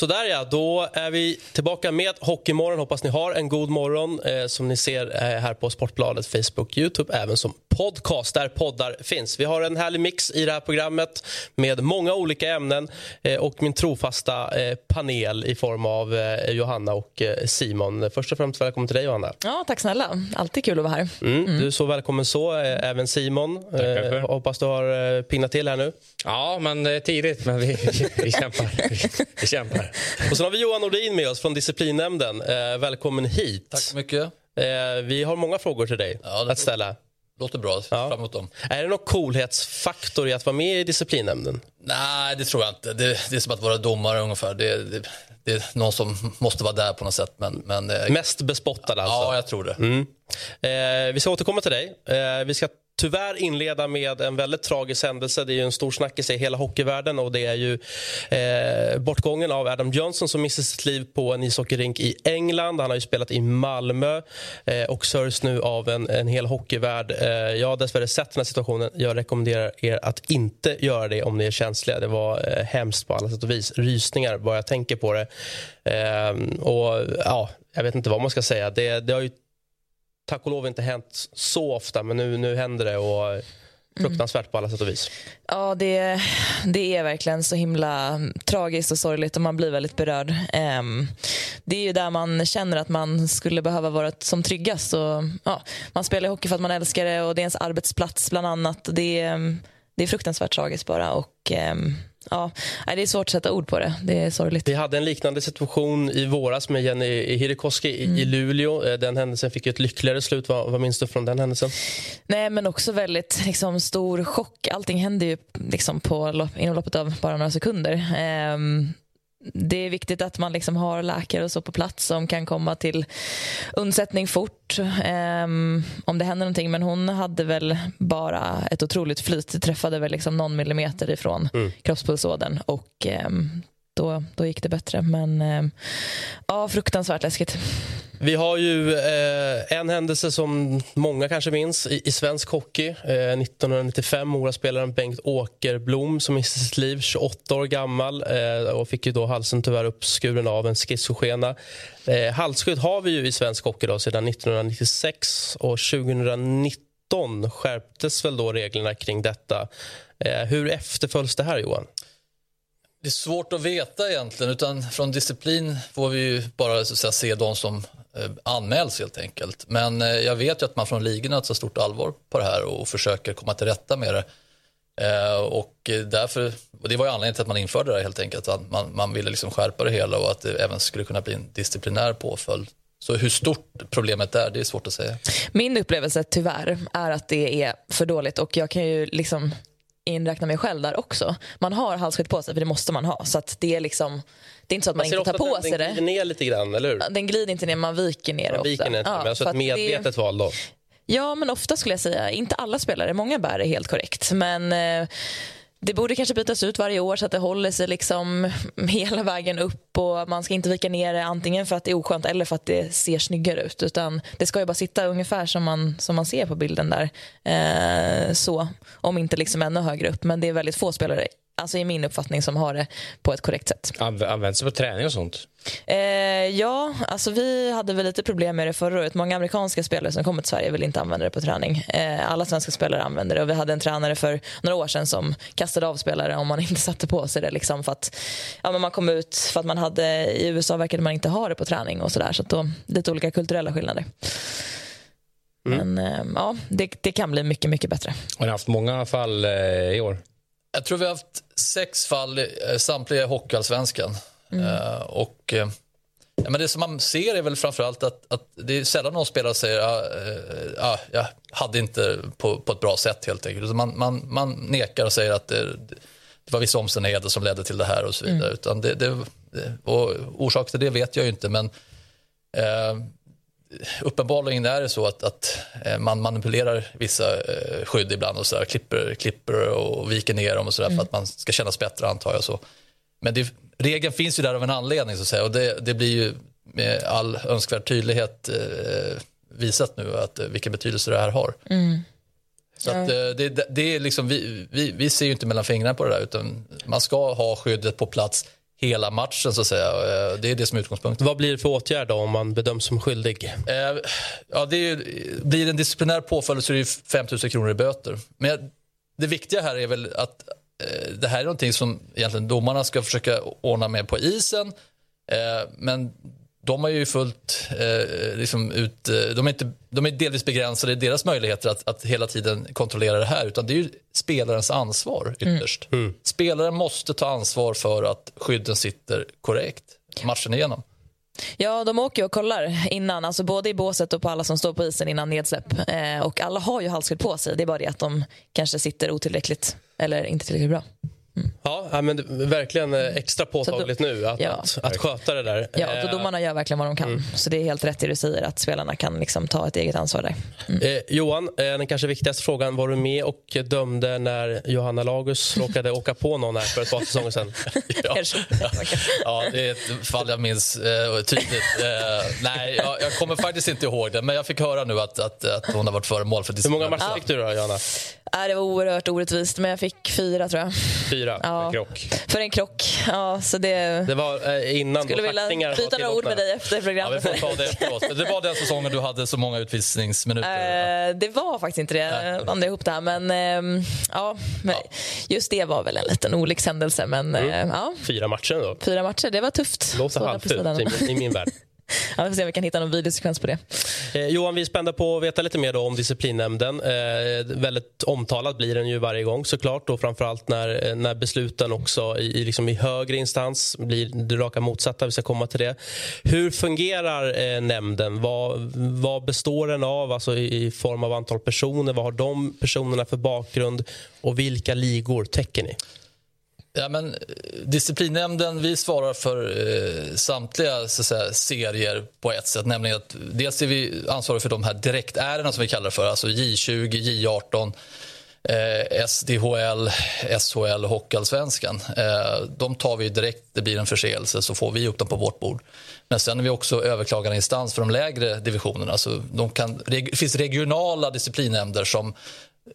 Sådär ja, då är vi tillbaka med Hockeymorgon. Hoppas ni har en god morgon eh, som ni ser eh, här på Sportbladet, Facebook, Youtube, även som podcast där poddar finns. Vi har en härlig mix i det här programmet med många olika ämnen eh, och min trofasta eh, panel i form av eh, Johanna och eh, Simon. Först och främst välkommen till dig Johanna. Ja, tack snälla. Alltid kul att vara här. Mm, Du är så välkommen så, eh, även Simon. Eh, hoppas du har eh, pignat till här nu. Ja, men det är tidigt, men vi, vi, kämpar. Vi, vi kämpar. Och sen har vi Johan Nordin med oss från disciplinnämnden. Eh, välkommen hit. Tack så mycket. Eh, vi har många frågor till dig Ja, att ställa. Låter bra. Ja. Fram emot dem. Är det någon coolhetsfaktor i att vara med i disciplinnämnden? Nej, det tror jag inte. Det, det är som att vara domare ungefär. Det, det, det är någon som måste vara där på något sätt. Men, men, eh, Mest bespottad alltså? Ja, jag tror det. Mm. Eh, vi ska återkomma till dig. Eh, vi ska tyvärr inleda med en väldigt tragisk händelse. Det är ju en stor snackis i hela hockeyvärlden och det är ju eh, bortgången av Adam Johnson som missade sitt liv på en ishockeyrink i England. Han har ju spelat i Malmö eh, och sörjs nu av en, en hel hockeyvärld. Eh, jag har dessvärre sett den här situationen. Jag rekommenderar er att inte göra det om ni är känsliga. Det var eh, hemskt på alla sätt och vis. Rysningar bara jag tänker på det. Eh, och ja, Jag vet inte vad man ska säga. Det, det har ju tack och lov inte hänt så ofta, men nu, nu händer det. och Fruktansvärt på alla sätt och vis. Ja, det, det är verkligen så himla tragiskt och sorgligt och man blir väldigt berörd. Um, det är ju där man känner att man skulle behöva vara som tryggast. Och, ja, man spelar hockey för att man älskar det och det är ens arbetsplats bland annat. Det är, det är fruktansvärt tragiskt bara. Och, um, ja, det är svårt att sätta ord på det. Det är sorgligt. Vi hade en liknande situation i våras med Jenny Hirikoski i, i Luleå. Eh, Den händelsen fick ett lyckligare slut. Vad, vad minns du från den händelsen? Nej, men också väldigt liksom, stor chock. Allting hände ju liksom, på inom loppet av bara några sekunder. Ehm, det är viktigt att man liksom har läkare och så på plats som kan komma till undsättning fort ehm, om det händer någonting. Men hon hade väl bara ett otroligt flyt. Det träffade väl liksom någon millimeter ifrån kroppspulsådern och ehm, då, då gick det bättre. Men eh, ja, fruktansvärt läskigt. Vi har ju eh, en händelse som många kanske minns i, i svensk hockey. Eh, 1995, Moraspelaren Bengt Åkerblom som miste sitt liv, 28 år gammal eh, och fick ju då halsen tyvärr uppskuren av en schizofrena. Eh, halsskydd har vi ju i svensk hockey då, sedan 1996 och 2019 skärptes väl då reglerna kring detta. Eh, hur efterföljs det här, Johan? Det är svårt att veta egentligen. Utan från disciplin får vi ju bara så att säga, se de som eh, anmäls helt enkelt. Men eh, jag vet ju att man från ligorna tar stort allvar på det här och försöker komma till rätta med det. Eh, och därför, och det var ju anledningen till att man införde det här, helt enkelt. Att man, man ville liksom skärpa det hela och att det även skulle kunna bli en disciplinär påföljd. Så hur stort problemet är, det är svårt att säga. Min upplevelse tyvärr är att det är för dåligt och jag kan ju liksom inräkna mig själv där också. Man har halsskydd på sig för det måste man ha. Så det är liksom det är inte så att man, ser inte tar ofta på sig den, det. den glider ner lite grann, eller hur? Den glider inte ner, man viker ner Man ofta. viker ner, inte, men alltså ett att det- medvetet val då. Ja, men ofta skulle jag säga. Inte alla spelare, många bär det helt korrekt. Men eh, det borde kanske bytas ut varje år så att det håller sig liksom hela vägen upp och man ska inte vika ner det antingen för att det är oskönt eller för att det ser snyggare ut. Utan det ska ju bara sitta ungefär som man, som man ser på bilden där. Eh, så, om inte liksom ännu högre upp. Men det är väldigt få spelare, alltså i min uppfattning, som har det på ett korrekt sätt. Anv- Används det på träning och sånt? Eh, ja, alltså vi hade väl lite problem med det förra året. Många amerikanska spelare som kommer till Sverige vill inte använda det på träning. Eh, alla svenska spelare använder det och vi hade en tränare för några år sedan som kastade av spelare om man inte satte på sig det. Liksom för att ja, men man kom ut för att man hade, i USA verkade man inte ha det på träning och sådär. Så att då, lite olika kulturella skillnader. Men eh, ja, det, det kan bli mycket, mycket bättre. Har ni haft många fall eh, i år? Jag tror vi har haft sex fall, eh, samtliga i Hockeyallsvenskan. Eh, och, eh, ja, men det som man ser är väl framförallt att, att det är sällan någon spelare säger att ah, ah, jag hade inte på, på ett bra sätt helt enkelt. Man, man, man nekar och säger att det, det var vissa omständigheter som ledde till det här och så vidare. Utan det, det, och orsak till det vet jag ju inte men uppenbarligen är det så att, att eh, man manipulerar vissa eh, skydd ibland och så där, klipper, klipper och viker ner dem och så där, för att man ska kännas bättre antar jag. Så. Men det, regeln finns ju där av en anledning så att säga och det, det blir ju med all önskvärd tydlighet eh, visat nu att, eh, vilken betydelse det här har. Så att, det, det är liksom, vi, vi, vi ser ju inte mellan fingrarna på det där utan man ska ha skyddet på plats hela matchen så att säga. Eh, Det är det som är utgångspunkten. Vad blir det för åtgärd om man bedöms som skyldig? Eh, ja, det är ju, blir det en disciplinär påföljd så är det ju 5 000 kronor i böter. Men jag- det viktiga här är väl att eh, det här är någonting som egentligen domarna ska försöka ordna med på isen. Eh, men de har ju fullt eh, liksom ut, eh, de, är inte, de är delvis begränsade i deras möjligheter att, att hela tiden kontrollera det här. Utan det är ju spelarens ansvar ytterst. Spelaren måste ta ansvar för att skydden sitter korrekt matchen igenom. Ja, de åker och kollar innan, alltså både i båset och på alla som står på isen innan nedsläpp. Eh, och alla har ju halsskydd på sig, det är bara det att de kanske sitter otillräckligt eller inte tillräckligt bra. Ja, ja, men det är verkligen eh, extra påtagligt nu att, Ja. att, att sköta det där. Ja, Eh, och domarna gör verkligen vad de kan. Så det är helt rätt det du säger, att spelarna kan liksom ta ett eget ansvar där. Eh, Johan, eh, den kanske viktigaste frågan. Var du med och dömde när Johanna Lagus råkade åka på någon här för ett par säsonger sedan? Ja. Ja, det är ett fall jag minns eh, tydligt. Eh, nej, jag, jag kommer faktiskt inte ihåg det, men jag fick höra nu att, att, att hon har varit föremål för Hur många matcher fick du då, Johanna? Äh, det var oerhört orättvist, men jag fick fyra tror jag. Fyra. Ja. Krock. För en krock. Ja, så det... Det var eh, innan Skulle vilja byta några ord med dig efter Ja, vi programmet. får ta det efteråt. Det var den säsongen du hade så många utvisningsminuter. Eh, det var faktiskt inte det. Jag blandade ihop det här. Men, ehm, ja, men just det var väl en liten olyckshändelse. Men eh, ja, Fyra matcher då. fyra matcher, det var tufft. Låter Så där på halvfult i, min- i min värld. Ja, vi får se om vi kan hitta någon videosekvens på det. Eh, Johan, vi är spända på att veta lite mer då om disciplinnämnden. Eh, väldigt omtalad blir den ju varje gång såklart och framförallt när, eh, när besluten också i, i, liksom i högre instans blir det raka motsatta. Vi ska komma till det. Hur fungerar eh, nämnden? Vad, vad består den av alltså i, i form av antal personer? Vad har de personerna för bakgrund och vilka ligor täcker ni? Ja, men, eh, disciplinnämnden vi svarar för eh, samtliga så att säga, serier på ett sätt. Nämligen att dels är vi ansvariga för de här direktärendena som vi kallar det för. Alltså J20, J18, eh, SDHL, SHL och Hockeyallsvenskan. Eh, de tar vi direkt, det blir en förseelse så får vi upp dem på vårt bord. Men sen är vi också överklagande instans för de lägre divisionerna. Så de kan, det finns regionala disciplinnämnder som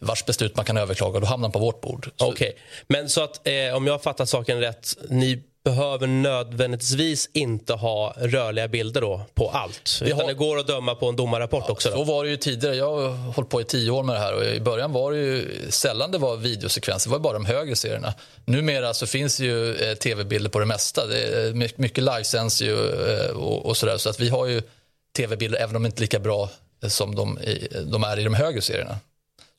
vars beslut man kan överklaga. Då hamnar på vårt bord. Så- Okej, men så att eh, om jag har fattat saken rätt, ni behöver nödvändigtvis inte ha rörliga bilder då på allt. Vi Utan har- det går att döma på en domarrapport också. Så Då. var det ju tidigare. Jag har hållit på i tio år med det här och i början var det ju sällan det var videosekvenser. Det var bara de högre serierna. Numera så finns ju eh, tv-bilder på det mesta. Det är my- mycket livesänds ju eh, och, och sådär. Så att vi har ju tv-bilder även om de inte är lika bra eh, som de, de är i de högre serierna.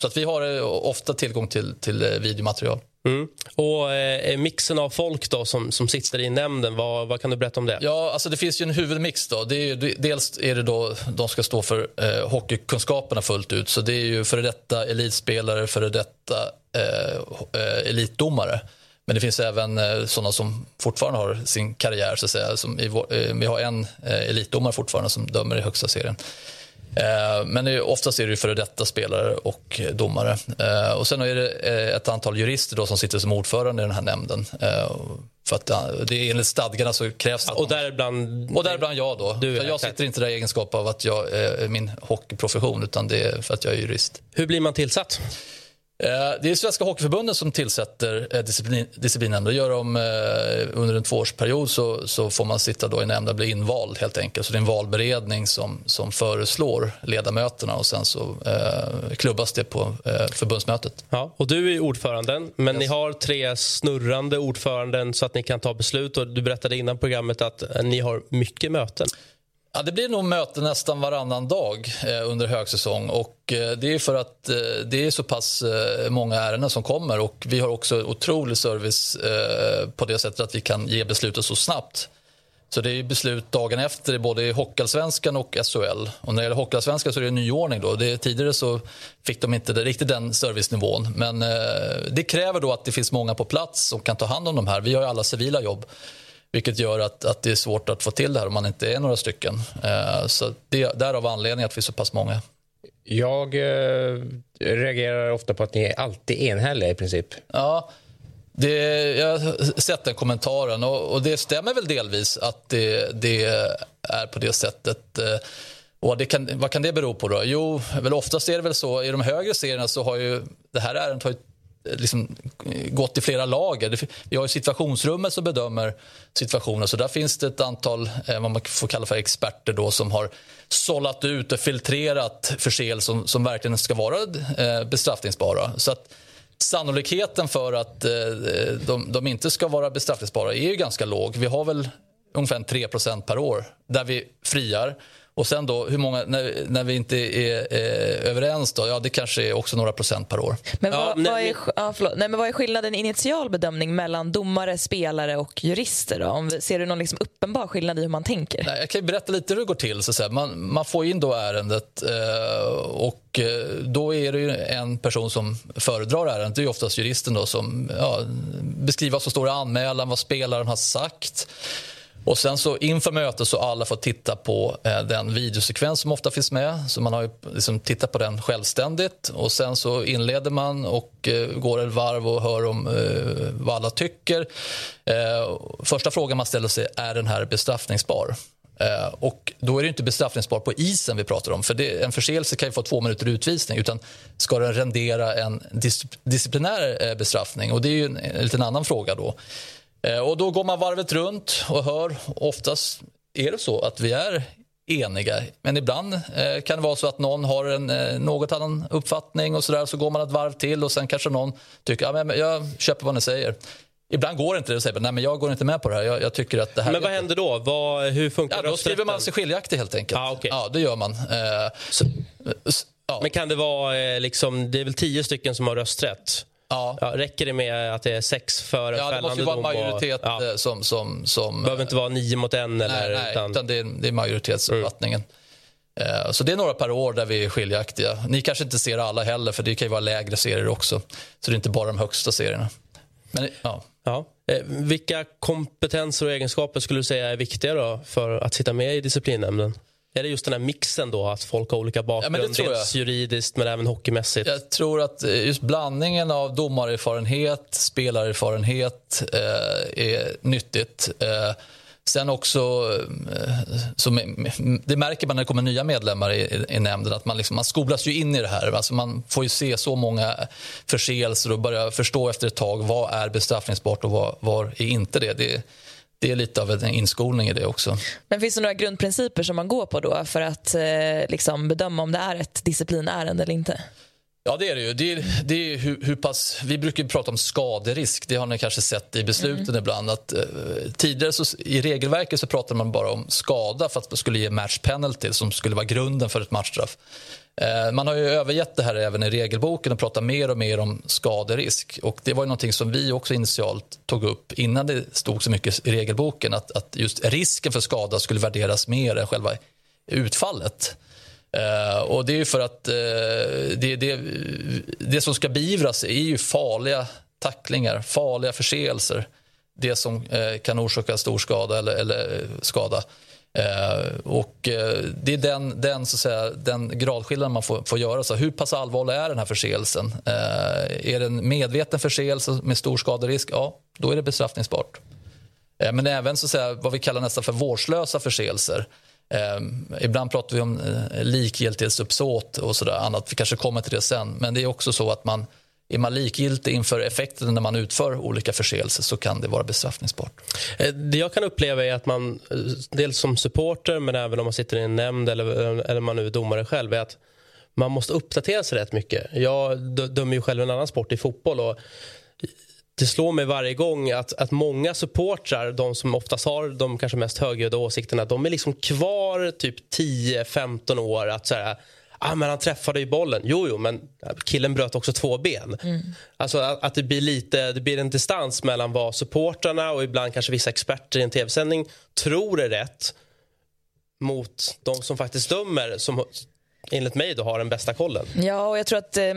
Så att vi har eh, ofta tillgång till, till eh, videomaterial. Mm. Och eh, mixen av folk då som, som sitter i nämnden, vad, vad kan du berätta om det? Ja, alltså det finns ju en huvudmix. Då. Det är, dels är det då de ska stå för eh, hockeykunskaperna fullt ut. Så det är ju före detta elitspelare, före detta eh, eh, elitdomare. Men det finns även eh, sådana som fortfarande har sin karriär. Så att säga. Som i vi har en elitdomare fortfarande som dömer i högsta serien. Eh, Men oftast är det före detta spelare och domare. Eh, Och sen är det eh, ett antal jurister då som sitter som ordförande i den här nämnden. För att det är enligt stadgarna så krävs det att Och däribland... och däribland jag då. Du jag sitter inte där i egenskap av att jag är min hockeyprofession utan det är för att jag är jurist. Hur blir man tillsatt? Eh, Det är Svenska Hockeyförbundet som tillsätter eh, disciplin, disciplinnämnden. Det gör de eh, under en tvåårsperiod så, så får man sitta då i nämnden och bli invald helt enkelt. Så det är en valberedning som, som föreslår ledamöterna och sen så eh, klubbas det på eh, förbundsmötet. Ja, och du är ordföranden, men ni har tre snurrande ordföranden så att ni kan ta beslut. Och du berättade innan programmet att ni har mycket möten. Ja, det blir nog möten nästan varannan dag eh, under högsäsong. Och, eh, det är för att eh, det är så pass eh, många ärenden som kommer. Och Vi har också otrolig service eh, på det sättet att vi kan ge beslutet så snabbt. Så det är beslut dagen efter i både i Hockeyallsvenskan och SHL. Och när det gäller Hockeyallsvenskan så är det en nyordning. Då. Det, tidigare så fick de inte det, riktigt den servicenivån. Men eh, det kräver då att det finns många på plats som kan ta hand om de här. Vi har ju alla civila jobb. Vilket gör att, att det är svårt att få till det här om man inte är några stycken. Eh, så det, därav anledningen att vi är så pass många. Jag eh, reagerar ofta på att ni är alltid enhälliga i princip. Ja, det, jag har sett den kommentaren och, och det stämmer väl delvis att det, det är på det sättet. Eh, och kan, vad kan det bero på då? Jo, väl oftast är det väl så i de högre serierna så har ju det här ärendet har ju liksom gått i flera lager. Vi har ju situationsrummet som bedömer situationen. Så där finns det ett antal eh, vad man får kalla för experter då, som har sållat ut och filtrerat förseelser som, som verkligen ska vara eh, bestraffningsbara. Så att sannolikheten för att eh, de, de inte ska vara bestraffningsbara är ju ganska låg. Vi har väl ungefär 3% per år där vi friar. Och sen då, hur många, när, när vi inte är eh, överens då, ja det kanske är också några procent per år. Men vad, Ja, vad, är, ja, nej, men vad är skillnaden i initial bedömning mellan domare, spelare och jurister? Då? Om, ser du någon liksom uppenbar skillnad i hur man tänker? Nej, jag kan berätta lite hur det går till. Så att säga. Man, man får in då ärendet eh, och eh, då är det ju en person som föredrar ärendet. Det är oftast juristen då som ja, beskriver vad som står i anmälan, vad spelaren har sagt. Och sen så inför mötet så har alla fått titta på eh, den videosekvens som ofta finns med. Så man har ju liksom tittat på den självständigt och sen så inleder man och eh, går ett varv och hör om eh, vad alla tycker. Eh, första frågan man ställer sig är den här bestraffningsbar? Eh, och då är det inte bestraffningsbar på isen vi pratar om. För det, en förseelse kan ju få två minuter utvisning. Utan ska den rendera en dis, disciplinär eh, bestraffning? Och det är ju en, en liten annan fråga då. Eh, och då går man varvet runt och hör. Oftast är det så att vi är eniga. Men ibland eh, kan det vara så att någon har en eh, något annan uppfattning och så där. Så går man ett varv till och sen kanske någon tycker ja, men jag köper vad ni säger. Ibland går inte det och säger nej men jag går inte med på det här. Jag, jag tycker att det här Men vad händer då? Vad, hur funkar Ja, då skriver man sig skiljaktig helt enkelt. Ah, okej. Ja, det gör man. Eh, Så- ja. Men kan det vara liksom, det är väl tio stycken som har rösträtt? Ja. Ja, räcker det med att det är sex för en Ja, det fällande måste ju vara en dom? och- majoritet ja. eh, som... som, som behöver inte vara nio mot en eller... nej, nej, utan, utan det är, det är majoritetsuppfattningen. Eh, Så det är några per år där vi är skiljaktiga. Ni kanske inte ser alla heller, för det kan ju vara lägre serier också. Så det är inte bara de högsta serierna. Men, ja. ja. Eh, vilka kompetenser och egenskaper skulle du säga är viktiga då för att sitta med i disciplinnämnden? Är det just den här mixen då, att folk har olika bakgrund, det tror jag. dels juridiskt men även hockeymässigt? Jag tror att eh, just blandningen av domarerfarenhet, spelarerfarenhet eh, är nyttigt. Eh, sen också, eh, som, det märker man när det kommer nya medlemmar i, i, i nämnden, att man, liksom, man skolas ju in i det här. Alltså man får ju se så många förseelser och börja förstå efter ett tag vad är bestraffningsbart och vad, vad är inte det. det det är lite av en inskolning i det också. Men finns det några grundprinciper som man går på då för att eh, liksom bedöma om det är ett disciplinärende eller inte? Ja, det är det ju. Det är, det är hur, hur pass, vi brukar prata om skaderisk. Det har ni kanske sett i besluten ibland. Att, eh, tidigare så, I regelverket så pratade man bara om skada för att det skulle ge match penalty som skulle vara grunden för ett matchstraff. Eh, man har ju övergett det här även i regelboken och pratar mer och mer om skaderisk. Och det var ju någonting som vi också initialt tog upp innan det stod så mycket i regelboken. Att, att just risken för skada skulle värderas mer än själva utfallet. Eh, och det är ju för att eh, det, det, det som ska beivras är ju farliga tacklingar, farliga förseelser. Det som eh, kan orsaka stor skada eller, eller skada. Eh, och eh, det är den, den, så att säga, den gradskillnaden man får, får göra. Så hur pass allvarlig är den här förseelsen? Eh, är det en medveten förseelse med stor skaderisk? Ja, då är det bestraffningsbart. Eh, Men även så att säga, vad vi kallar nästan för vårdslösa förseelser. Eh, ibland pratar vi om eh, likgiltighetsuppsåt och sådär annat. Vi kanske kommer till det sen. Men det är också så att man är man likgiltig inför effekten när man utför olika förseelser så kan det vara bestraffningsbart. Eh, det jag kan uppleva är att man, eh, dels som supporter men även om man sitter i en nämnd eller, eh, eller man nu är domare själv, är att man måste uppdatera sig rätt mycket. Jag dömer ju själv en annan sport i fotboll och det slår mig varje gång att, att många supportrar, de som oftast har de kanske mest högljudda åsikterna, de är liksom kvar typ 10-15 år att så här, ah, men han träffade ju bollen. Jo, jo, men killen bröt också två ben. Alltså att, att det blir lite, det blir en distans mellan vad supportrarna och ibland kanske vissa experter i en tv-sändning tror är rätt mot de som faktiskt dömer som enligt mig då har den bästa kollen. Ja, och jag tror att eh,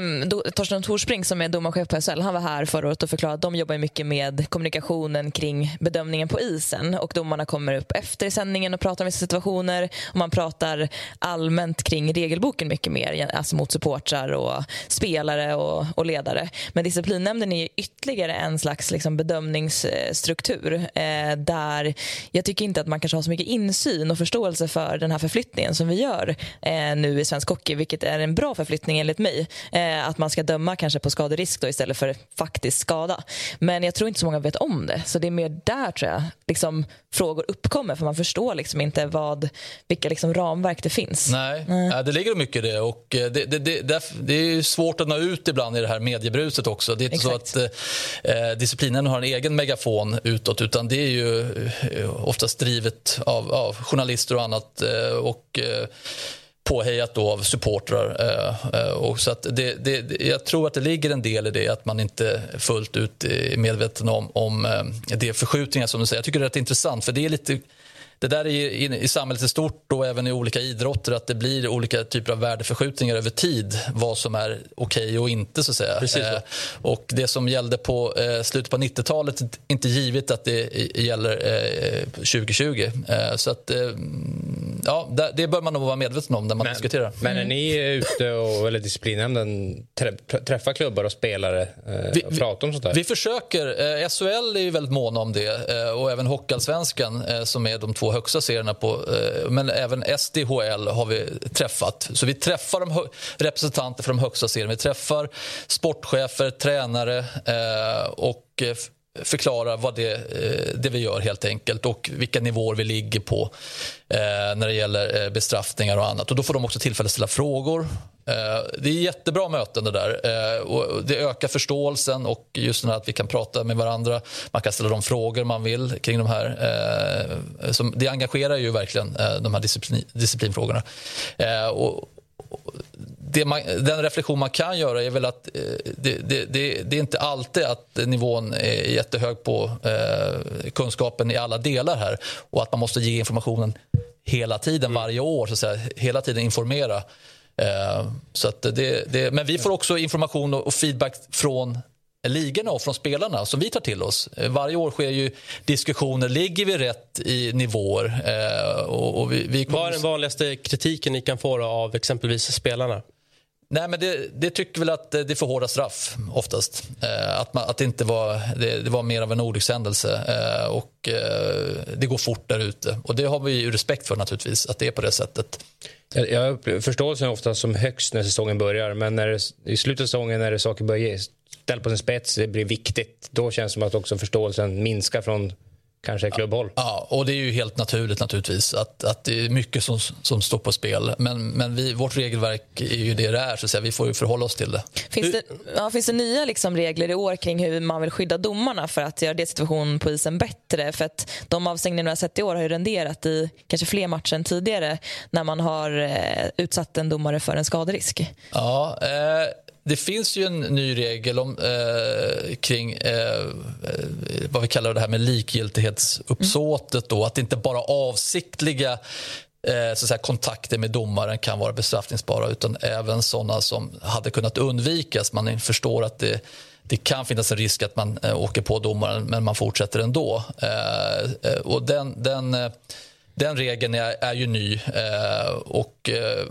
Torsten Torsbring som är domarchef på SHL, han var här förra året och förklarade att de jobbar mycket med kommunikationen kring bedömningen på isen och domarna kommer upp efter i sändningen och pratar om vissa situationer och man pratar allmänt kring regelboken mycket mer, alltså mot supportrar och spelare och, och ledare. Men disciplinnämnden är ytterligare en slags liksom, bedömningsstruktur eh, där jag tycker inte att man kanske har så mycket insyn och förståelse för den här förflyttningen som vi gör eh, nu i svensk hockey, vilket är en bra förflyttning enligt mig. Eh, att man ska döma kanske på skaderisk då, istället för faktisk skada. Men jag tror inte så många vet om det, så det är mer där tror jag liksom, frågor uppkommer för man förstår liksom inte vad, vilka liksom ramverk det finns. Nej, Nej. det ligger mycket i det och det, det, det, det, är svårt att nå ut ibland i det här mediebruset också. Det är inte Exakt. så att eh, disciplinen har en egen megafon utåt utan det är ju eh, oftast drivet av, av journalister och annat. Eh, och eh, påhejat då av supportrar. Eh, eh, och så att det, det, jag tror att det ligger en del i det att man inte fullt ut är medveten om, om eh, de förskjutningar som du säger. Jag tycker det är rätt intressant för det är lite det där är i, i samhället i stort och även i olika idrotter att det blir olika typer av värdeförskjutningar över tid. Vad som är okej okay och inte. så säga. Precis, eh, och Det som gällde på eh, slutet på 90-talet inte givet att det gäller eh, 2020. Eh, så att, eh, ja, det bör man nog vara medveten om när man men, diskuterar. Men är ni ute och eller disciplinnämnden träffar klubbar och spelare eh, vi, och pratar om sånt där? Vi försöker. SHL är ju väldigt måna om det och även Hockeyallsvenskan som är de två högsta serierna. På, eh, men även SDHL har vi träffat. Så vi träffar de representanter för de högsta serierna. Vi träffar sportchefer, tränare eh, och eh, förklarar vad det, eh, det vi gör helt enkelt och vilka nivåer vi ligger på eh, när det gäller eh, bestraffningar och annat. Och Då får de också tillfälle att ställa frågor det är jättebra möten det där. Och det ökar förståelsen och just att vi kan prata med varandra. Man kan ställa de frågor man vill kring de här. Det engagerar ju verkligen de här disciplin, disciplinfrågorna. Och man, den reflektion man kan göra är väl att det, det, det, det, är inte alltid att nivån är jättehög på kunskapen i alla delar här och att man måste ge informationen hela tiden, varje år. Så att säga, hela tiden informera Eh, så att det, det, men vi får också information och feedback från ligorna och från spelarna som vi tar till oss. Eh, varje år sker ju diskussioner. Ligger vi rätt i nivåer? Eh, och, och vi, vi kommer... Vad är den vanligaste kritiken ni kan få av exempelvis spelarna? Nej, men det, det, tycker väl att eh, det är för hårda straff oftast. Eh, att, man, att det inte var, det, det, var mer av en olyckshändelse eh, och det går fort där ute. Och det har vi ju respekt för naturligtvis, att det är på det sättet. Jag upplever förståelsen ofta som högst när säsongen börjar men när det, i slutet av säsongen när det saker börjar ställa på sin spets, det blir viktigt. Då känns det som att också förståelsen minskar från kanske klubbhåll. Ja, och det är ju helt naturligt naturligtvis att, att det är mycket som, som står på spel. Men, men vi, vårt regelverk är ju det det är, så att säga. vi får ju förhålla oss till det. Finns det, ja, finns det nya liksom regler i år kring hur man vill skydda domarna för att göra det situationen på isen bättre? För att de avstängningar vi har sett i år har ju renderat i kanske fler matcher än tidigare när man har eh, utsatt en domare för en skaderisk. Ja, eh, det finns ju en ny regel om, eh, kring eh, eh, vad vi kallar det här med likgiltighetsuppsåtet. Då, att inte bara avsiktliga eh, så säga, kontakter med domaren kan vara bestraffningsbara utan även såna som hade kunnat undvikas. Man förstår att det, det kan finnas en risk att man eh, åker på domaren men man fortsätter ändå. Eh, eh och den, den eh, den regeln är, är ju ny eh, och eh,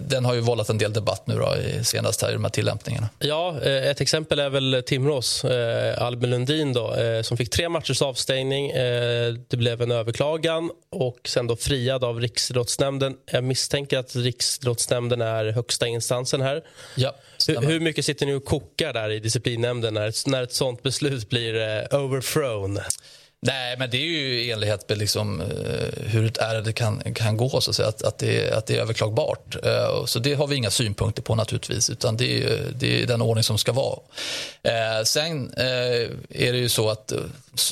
den har ju vållat en del debatt nu då, senast här i de här tillämpningarna. Ja, eh, ett exempel är väl Timrås eh, Albin Lundin då, eh, som fick tre matchers avstängning. Eh, det blev en överklagan och sen då friad av Riksidrottsnämnden. Jag misstänker att Riksidrottsnämnden är högsta instansen här. Ja, hur, hur, mycket sitter ni och kokar där i disciplinnämnden när, när ett sånt beslut blir overthrown? Nej, men det är ju i enlighet med liksom, uh, hur ett ärende kan, kan gå, så att, säga, att, att, det, att det är överklagbart. Uh, så det har vi inga synpunkter på naturligtvis, utan det är, det är den ordning som ska vara. Uh, sen är det ju så att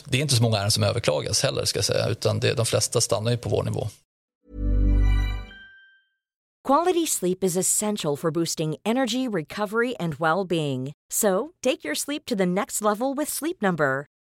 det är inte så många ärenden som överklagas heller, ska jag säga, utan det, de flesta stannar ju på vår nivå. Quality sleep is essential for boosting energy, recovery and well-being. So, take your sleep to the next level with Sleep Number.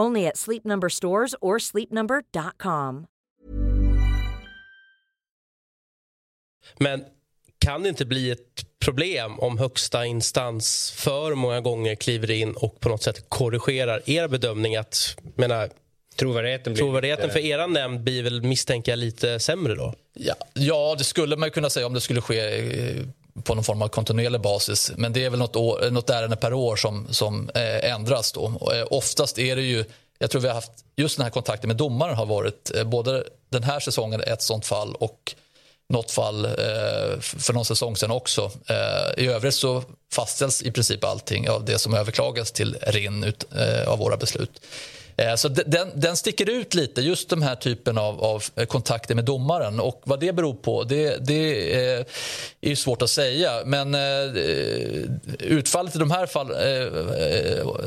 Only at Sleep Number stores or sleepnumber.com. Men kan det inte bli ett problem om högsta instans för många gånger kliver in och på något sätt korrigerar er bedömning? att menar, Trovärdigheten, blir Trovärdigheten lite... för era nämnd blir väl misstänker jag lite sämre då? Ja, ja, det skulle man kunna säga om det skulle ske eh, på någon form av kontinuerlig basis. Men det är väl något, år, något ärende per år som, som eh, ändras. Då. Och, eh, oftast är det ju, jag tror vi har haft, just den här kontakten med domaren har varit eh, både den här säsongen ett sånt fall och något fall eh, för någon säsong sen också. Eh, I övrigt så fastställs i princip allting av det som överklagas till RIN ut, eh, av våra beslut. Eh, så den, den sticker ut lite, just den här typen av, av eh, kontakter med domaren. Och Vad det beror på det, det eh, är, är svårt att säga. Men utfallet i de här, fall,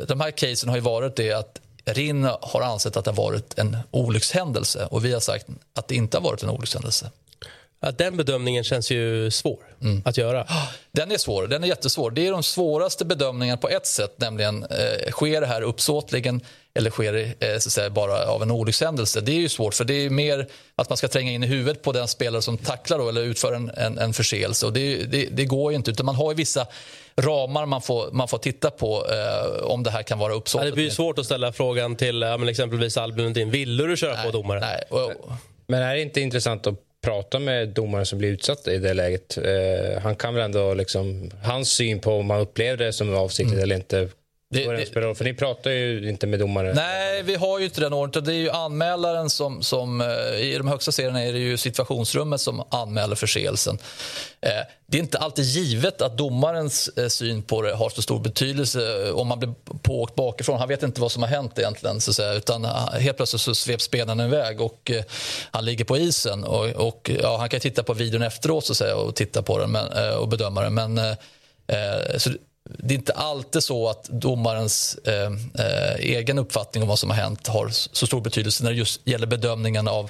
de här casen har ju varit det att RIN har ansett att det har varit en olyckshändelse och vi har sagt att det inte har varit en olyckshändelse. Den bedömningen känns ju svår mm. att göra. Den är svår. Den är jättesvår. Det är de svåraste bedömningarna på ett sätt. Nämligen, eh, sker det här uppsåtligen eller sker det eh, så säga, bara av en olyckshändelse? Det är ju svårt, för det är mer att man ska tränga in i huvudet på den spelare som tacklar då, eller utför en, en, en förseelse. Och det, det, det, går ju inte. Utan man har ju vissa ramar man får, man får titta på eh, om det här kan vara uppsåtligt. Det blir svårt att ställa frågan till ja, exempelvis Albin Lundin. Ville du köra nej, på domaren? Nej. Men är det inte intressant att prata med domaren som blir utsatt i det läget. Eh, han kan väl ändå liksom, hans syn på om man upplevde det som avsiktligt mm. eller inte det, det, för ni pratar ju inte med domare. Nej, vi har ju inte den ordningen. Det är ju anmälaren som, som... Eh, I de högsta serierna är det ju situationsrummet som anmäler förseelsen. Eh, det är inte alltid givet att domarens eh, syn på det har så stor betydelse om man blir pååkt bakifrån. Han vet inte vad som har hänt egentligen. Så att säga, utan helt plötsligt så sveps spelaren iväg och han ligger på isen. Och, och ja, han kan titta på videon efteråt så att säga, och titta på den men, och bedöma den. Men, så det är inte alltid så att domarens eh, eh, egen uppfattning om vad som har hänt har så stor betydelse när det just gäller bedömningen av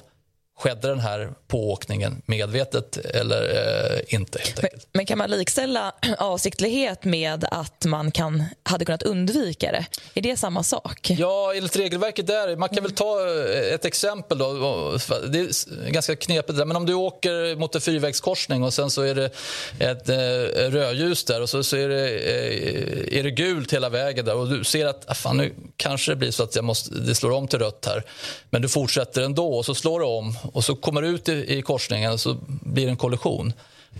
Skedde den här pååkningen medvetet eller eh, inte? Helt men, men, kan man likställa avsiktlighet med att man kan, hade kunnat undvika det? Är det samma sak? Ja, enligt regelverket där. Man kan väl ta eh, ett exempel. Då. Det är ganska knepigt. Men om du åker mot en fyrvägskorsning och sen så är det ett eh, rödljus där och så, så är, det, eh, är det gult hela vägen där och du ser att ah, fan, nu kanske det blir så att jag måste, det slår om till rött här. Men du fortsätter ändå och så slår det om och så kommer du ut i, i korsningen och så blir det en kollision.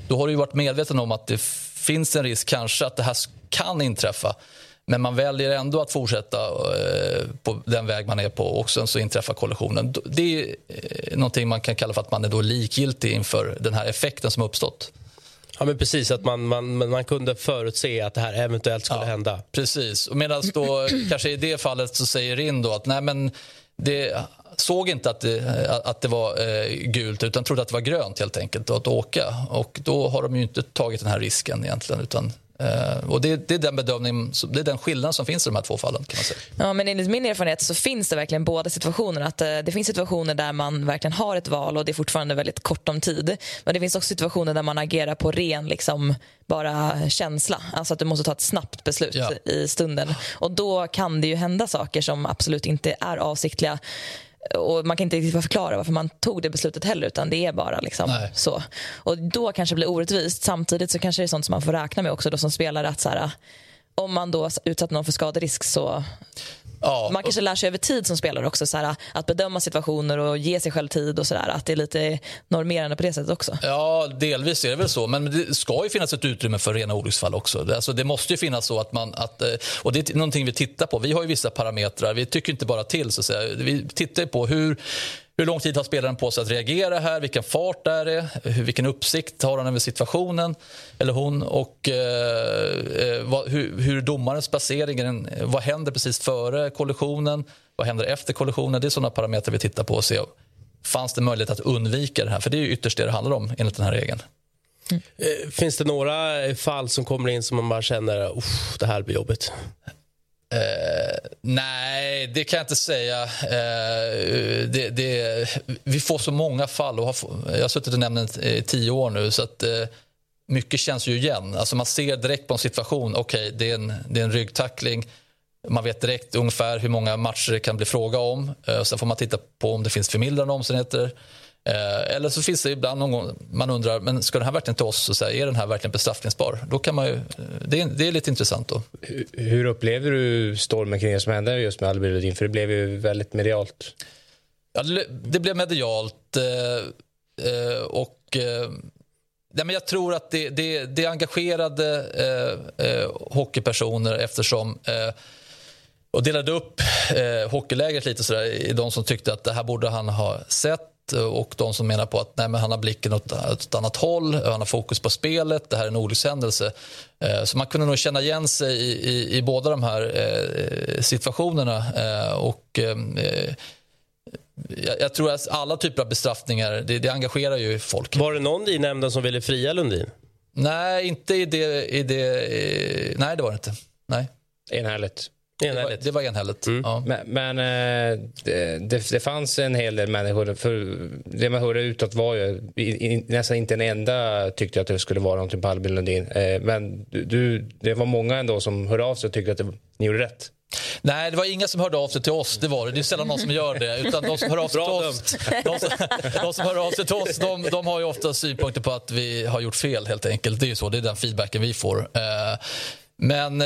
Då har du varit medveten om att det finns en risk kanske att det här kan inträffa. Men man väljer ändå att fortsätta eh, på den väg man är på och sen så inträffar kollisionen. Det är eh, någonting man kan kalla för att man är då likgiltig inför den här effekten som uppstått. Ja, men precis, att man, man, man kunde förutse att det här eventuellt skulle ja, hända. Precis. Medan då kanske i det fallet så säger Rinn då att nej men det, såg inte att det, att det var eh, gult utan trodde att det var grönt helt enkelt att åka. Och då har de ju inte tagit den här risken egentligen utan Uh, och det, det, är den bedömning, det är den skillnad som finns i de här två fallen. Kan man säga. Ja, men enligt min erfarenhet så finns det verkligen båda situationerna. Att, uh, det finns situationer där man verkligen har ett val och det är fortfarande väldigt kort om tid. Men det finns också situationer där man agerar på ren liksom, bara känsla. Alltså att du måste ta ett snabbt beslut ja. i stunden. Och då kan det ju hända saker som absolut inte är avsiktliga och Man kan inte riktigt förklara varför man tog det beslutet heller utan det är bara liksom så. Och Då kanske det blir orättvist. Samtidigt så kanske det är sånt som man får räkna med också då som spelare att så här, om man då utsatt någon för skaderisk så Ja, man kanske lär sig över tid som spelare också så här, att bedöma situationer och ge sig själv tid och sådär. Att det är lite normerande på det sättet också. Ja, delvis är det väl så. Men det ska ju finnas ett utrymme för rena olycksfall också. Alltså, det måste ju finnas så att man... Att, eh, och det är någonting vi tittar på. Vi har ju vissa parametrar. Vi tycker inte bara till. Så att säga. Vi tittar på hur hur lång tid har spelaren på sig att reagera här? Vilken fart är det? Vilken uppsikt har han över situationen? Eller hon? Och eh, eh vad, hur, hur domarens placering, vad händer precis före kollisionen, vad händer efter kollisionen. Det är sådana parametrar vi tittar på och ser. Fanns det möjlighet att undvika det här? För det är ju ytterst det det handlar om enligt den här regeln. Mm. Finns det några fall som kommer in som man bara känner det här blir jobbigt? Eh, nej, det kan jag inte säga. Eh, det, det, vi får så många fall. Och har, jag har suttit i nämnden i tio år nu. så att eh, Mycket känns ju igen. Alltså man ser direkt på en situation. Okej, okay, det, är en, det är en ryggtackling. Man vet direkt ungefär hur många matcher det kan bli fråga om. Eh, sen får man titta på om det finns förmildrande omständigheter. Eh, eller så finns det ibland någon gång man undrar, men ska den här verkligen till oss? Och säga, är den här verkligen bestraffningsbar? Då kan man ju, det, är, det är lite intressant. Då. Hur, upplever du stormen kring det som hände just med Albin För det blev ju väldigt medialt. Ja, det, blev medialt. Eh, eh, och... Eh, nej, men jag tror att det, det, det engagerade eh, eh, hockeypersoner eftersom eh, och delade upp eh, hockeylägret lite sådär, i de som tyckte att det här borde han ha sett och de som menar på att nej, men han har blicken åt ett annat håll, han har fokus på spelet, det här är en olyckshändelse. Eh, så man kunde nog känna igen sig i, i, i båda de här eh, situationerna. Eh, och, jag, jag, tror att alla typer av bestraffningar det, det, engagerar ju folk. Var det någon i nämnden som ville fria Lundin? Nej, inte i det... I det nej, det var det inte. Nej. Enhälligt. Det var, det var enhälligt. Mm. Ja. Men, men eh, det, det, det, fanns en hel del människor. För det man hörde utåt var ju... Nästan inte en enda tyckte att det skulle vara någonting på Albin Lundin. Eh, men du, det var många ändå som hörde av sig och tyckte att det, ni gjorde rätt. Nej, det var inga som hörde av sig till oss. Det var det. Det är sällan någon som gör det. Utan de som hör av sig till oss, de som, de som hör av sig till oss de, de, har ju ofta synpunkter på att vi har gjort fel. helt enkelt. Det är ju så. Det är den feedbacken vi får. Eh, men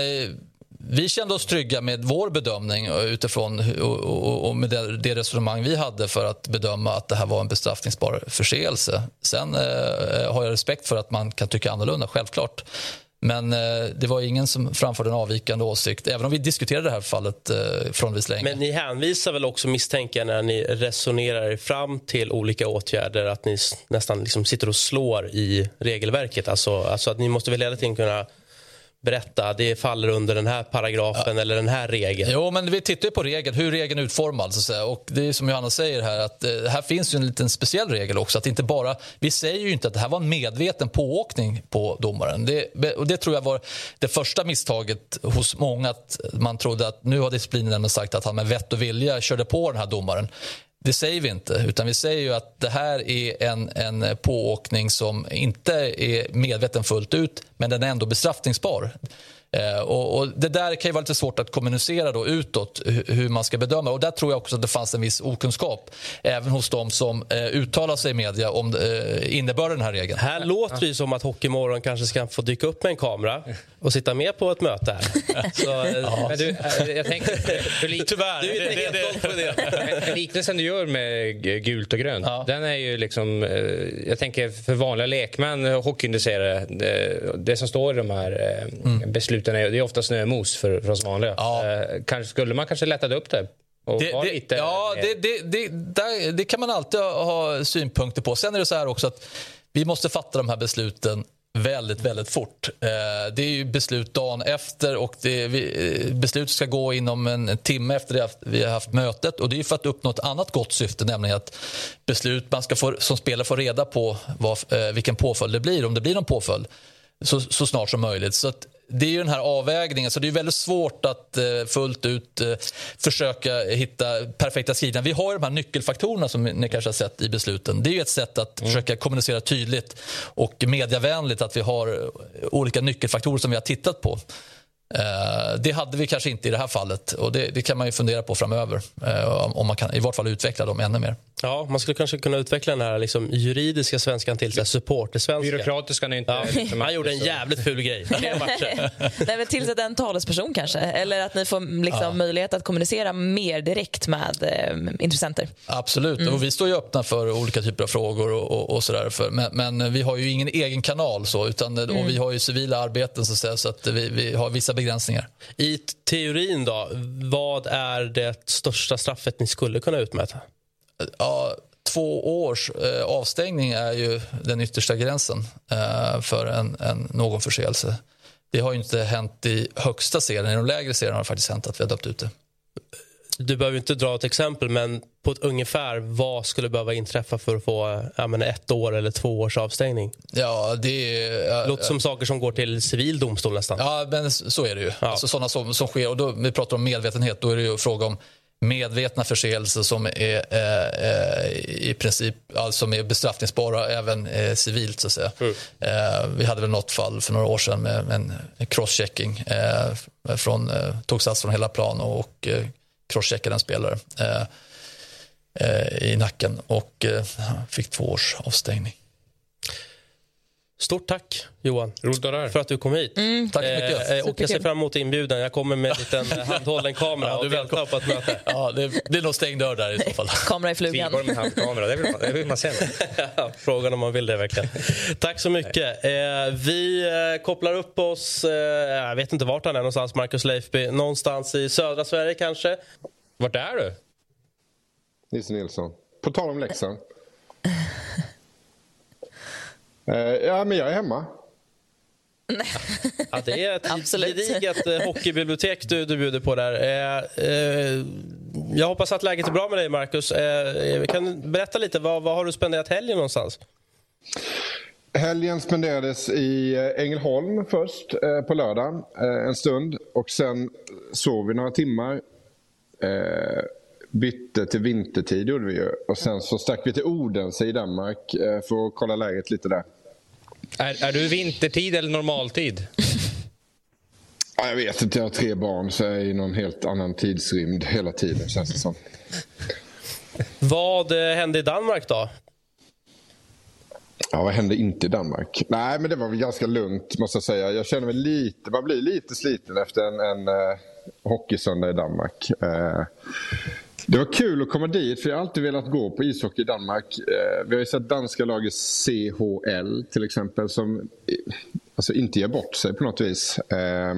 vi kände oss trygga med vår bedömning utifrån och, och, och med det, det, resonemang vi hade för att bedöma att det här var en bestraffningsbar förseelse. Sen eh, har jag respekt för att man kan tycka annorlunda, självklart. Men eh, det var ingen som framförde en avvikande åsikt, även om vi diskuterade det här fallet eh, frånvis länge. Men ni hänvisar väl också, misstänker när ni resonerar er fram till olika åtgärder, att ni nästan liksom sitter och slår i regelverket? Alltså, alltså att ni måste väl hela tiden kunna berätta det faller under den här paragrafen ja. eller den här regeln. Jo, men vi tittar på regeln, hur regeln är utformad. Så och det är som Johanna säger här, att eh, här finns ju en liten speciell regel också. Att inte bara, vi säger ju inte att det här var en medveten pååkning på domaren. Det, och det tror jag var det första misstaget hos många. Att man trodde att nu har disciplinnämnden sagt att han med vett och vilja körde på den här domaren. Det säger vi inte, utan vi säger ju att det här är en, en pååkning som inte är medveten fullt ut, men den är ändå bestraffningsbar. Eh, och, och, Det där kan ju vara lite svårt att kommunicera då utåt hur, man ska bedöma. Och Där tror jag också att det fanns en viss okunskap även hos de som eh, uttalar sig i media om eh, innebörden den här regeln. Här låter det som att Hockeymorgon kanske ska få dyka upp med en kamera och sitta med på ett möte här. Så, eh, ja. Men du, eh, jag tänker, för li- Tyvärr. Du är inte helt på det. Liknelsen du gör med gult och grönt, ja. den är ju liksom... Eh, jag tänker för vanliga lekmän, hockeyintresserade, det, det som står i de här mm. besluten är, det är ofta snömos för, för oss vanliga. Ja. Kanske, skulle man kanske lättat upp det? Det, det, ja, det, det, det, det, kan man alltid ha synpunkter på. Sen är det så här också att vi måste fatta de här besluten väldigt, väldigt fort. Eh, det är ju beslut dagen efter och vi, ska gå inom en timme efter det vi har haft mötet. Och Det är för att uppnå ett annat gott syfte, nämligen att beslut, man ska få, som spelare få reda på vad, eh, vilken påföljd det blir, om det blir någon påföljd, så, så snart som möjligt. Så att, det är ju den här avvägningen, så det är väldigt svårt att eh, fullt ut eh, försöka hitta perfekta skrivningar. Vi har de här nyckelfaktorerna som ni kanske har sett i besluten. Det är ett sätt att mm. försöka kommunicera tydligt och mediavänligt att vi har olika nyckelfaktorer som vi har tittat på. Eh, det hade vi kanske inte i det här fallet och det, det kan man ju fundera på framöver. Eh, om man kan i vart fall utveckla dem ännu mer. Ja, man skulle kanske kunna utveckla den här liksom, juridiska svenskan till supportersvenska. Byråkratiska är inte... Ja. Han gjorde en jävligt ful grej. Nej, men tillsätta en talesperson kanske. Eller att ni får liksom, ja. möjlighet att kommunicera mer direkt med eh, intressenter. Absolut. Mm. Och vi står ju öppna för olika typer av frågor. Och, och, och sådär för, men, men, vi har ju ingen egen kanal. Så, utan, mm. och vi har ju civila arbeten så, att säga, så att vi, vi har vissa begränsningar. I teorin, då, vad är det största straffet ni skulle kunna utmäta? Ja, två års eh, avstängning är ju den yttersta gränsen eh, för en, en, någon förseelse. det har ju inte hänt i högsta serien. I de lägre serierna har det faktiskt hänt att vi har döpt ut det. Du behöver inte dra ett exempel, men på ett ungefär vad skulle behöva inträffa för att få ja, men ett år eller två års avstängning? Ja, det är... Låter som saker som går till civil domstol nästan. Ja, men så är det ju. Ja. Alltså, sådana som, som sker, och då, vi pratar om medvetenhet, då är det ju fråga om medvetna förseelser som är eh, eh, i princip alltså, som är bestraffningsbara även eh, civilt. Så att säga. Eh, vi hade väl något fall för några år sedan med, en crosschecking. Eh, från, eh, tog sats från hela plan och, och eh, crosscheckade en spelare eh, eh, i nacken och eh, fick två års avstängning. Stort tack, Johan, för att du kom hit. Tack så mycket. Eh, och jag ser fram emot inbjudan. Jag kommer med en liten handhållen kamera Ja, du är deltar på ett möte. Ja, det, det är nog stängd dör där i så fall. Kamera i flugan. Tillgång med handkamera, det vill man, det vill man se. Ja, Frågan om man vill det verkligen. Tack så mycket. Eh, vi eh, kopplar upp oss, eh, jag vet inte vart han är någonstans, Marcus Leifby. Någonstans i södra Sverige kanske. Vart är du? Nisse Nilsson. På tal om Leksand. Eh, ja, men jag är hemma. Ja, det är ett gediget eh, hockeybibliotek du, du bjuder på där. Eh, eh, jag hoppas att läget är bra med dig, Marcus. Eh, kan du berätta lite, vad, vad har du spenderat helgen någonstans? Helgen spenderades i eh, Ängelholm först eh, på lördagen eh, en stund och sen sov vi några timmar. Eh, bytte till vintertid gjorde vi ju och sen så stack vi till Odense i Danmark eh, för att kolla läget lite där. Är, är du vintertid eller normaltid? Ja, jag vet inte, jag har tre barn så jag är i någon helt annan tidsrymd hela tiden känns det som. Vad eh, hände i Danmark då? Ja, vad hände inte i Danmark? Nej, men det var väl ganska lugnt måste jag säga. Jag känner mig lite, man blir lite sliten efter en, en uh, hockeysöndag i Danmark. Eh, det var kul att komma dit, för jag har alltid velat gå på ishockey i Danmark. Eh, vi har ju sett danska laget CHL till exempel, som eh, alltså, inte ger bort sig på något vis. Eh,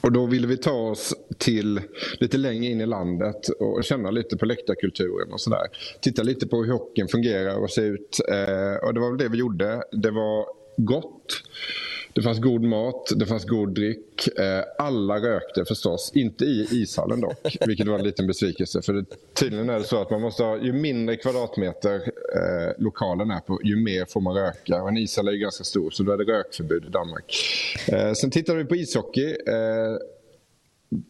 och då ville vi ta oss till lite längre in i landet och känna lite på läktarkulturen och sådär. Titta lite på hur hockeyn fungerar och ser ut. Eh, och det var väl det vi gjorde. Det var gott. Det fanns god mat, det fanns god dryck. Eh, alla rökte förstås, inte i ishallen dock, vilket var en liten besvikelse. För det, tydligen är det så att man måste ha, ju mindre kvadratmeter eh, lokalen är på, ju mer får man röka. Och en ishall är ju ganska stor, så då är det rökförbud i Danmark. Eh, sen tittade vi på ishockey. Eh,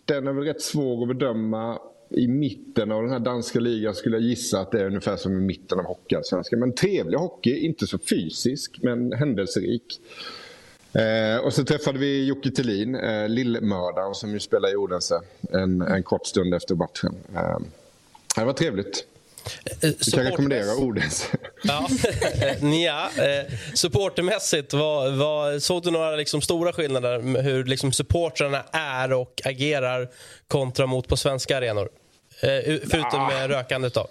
den är väl rätt svår att bedöma. I mitten av den här danska ligan skulle jag gissa att det är ungefär som i mitten av Hockeyallsvenskan. Men trevlig hockey, inte så fysisk men händelserik. Eh, och så träffade vi Jocke Thelin, eh, lillmördaren som ju spelar i Odense en, en kort stund efter matchen. Eh, det var trevligt. Eh, Vi kan rekommendera Odense. Ja, eh, ja eh, supportermässigt, vad, vad, såg du några liksom stora skillnader hur liksom supportrarna är och agerar kontra mot på svenska arenor? Eh, förutom med rökandet då.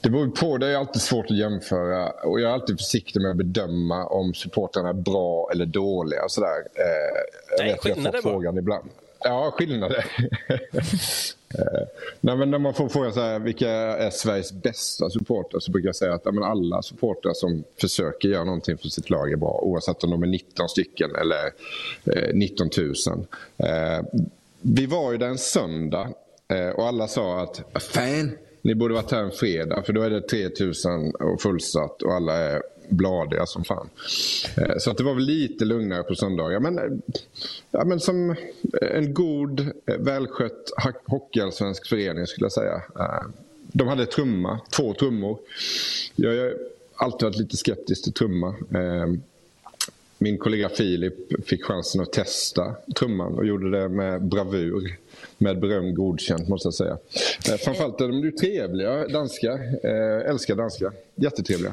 Det beror på. Det är alltid svårt att jämföra. Och jag är alltid försiktig med att bedöma om supportrarna är bra eller dåliga. Och sådär. Eh, Nej, att jag skillnader får frågan ibland. Ja, skillnader. eh, nej, men när man får frågan så här, vilka är Sveriges bästa supportrar så brukar jag säga att ja, alla supportrar som försöker göra någonting för sitt lag är bra. Oavsett om de är 19 stycken eller eh, 19 000. Eh, vi var ju där en söndag eh, och alla sa att fan, ni borde varit här en fredag för då är det 3000 och fullsatt och alla är bladiga som fan. Eh, så att det var väl lite lugnare på söndagar. Men, eh, ja, men som eh, en god, välskött hockeyallsvensk förening skulle jag säga. De hade trumma, två trummor. Jag har alltid varit lite skeptisk till trumma. Min kollega Filip fick chansen att testa trumman och gjorde det med bravur. Med beröm godkänt måste jag säga. Eh, Framförallt är de ju trevliga, danska. Eh, älskar danska. Jättetrevliga.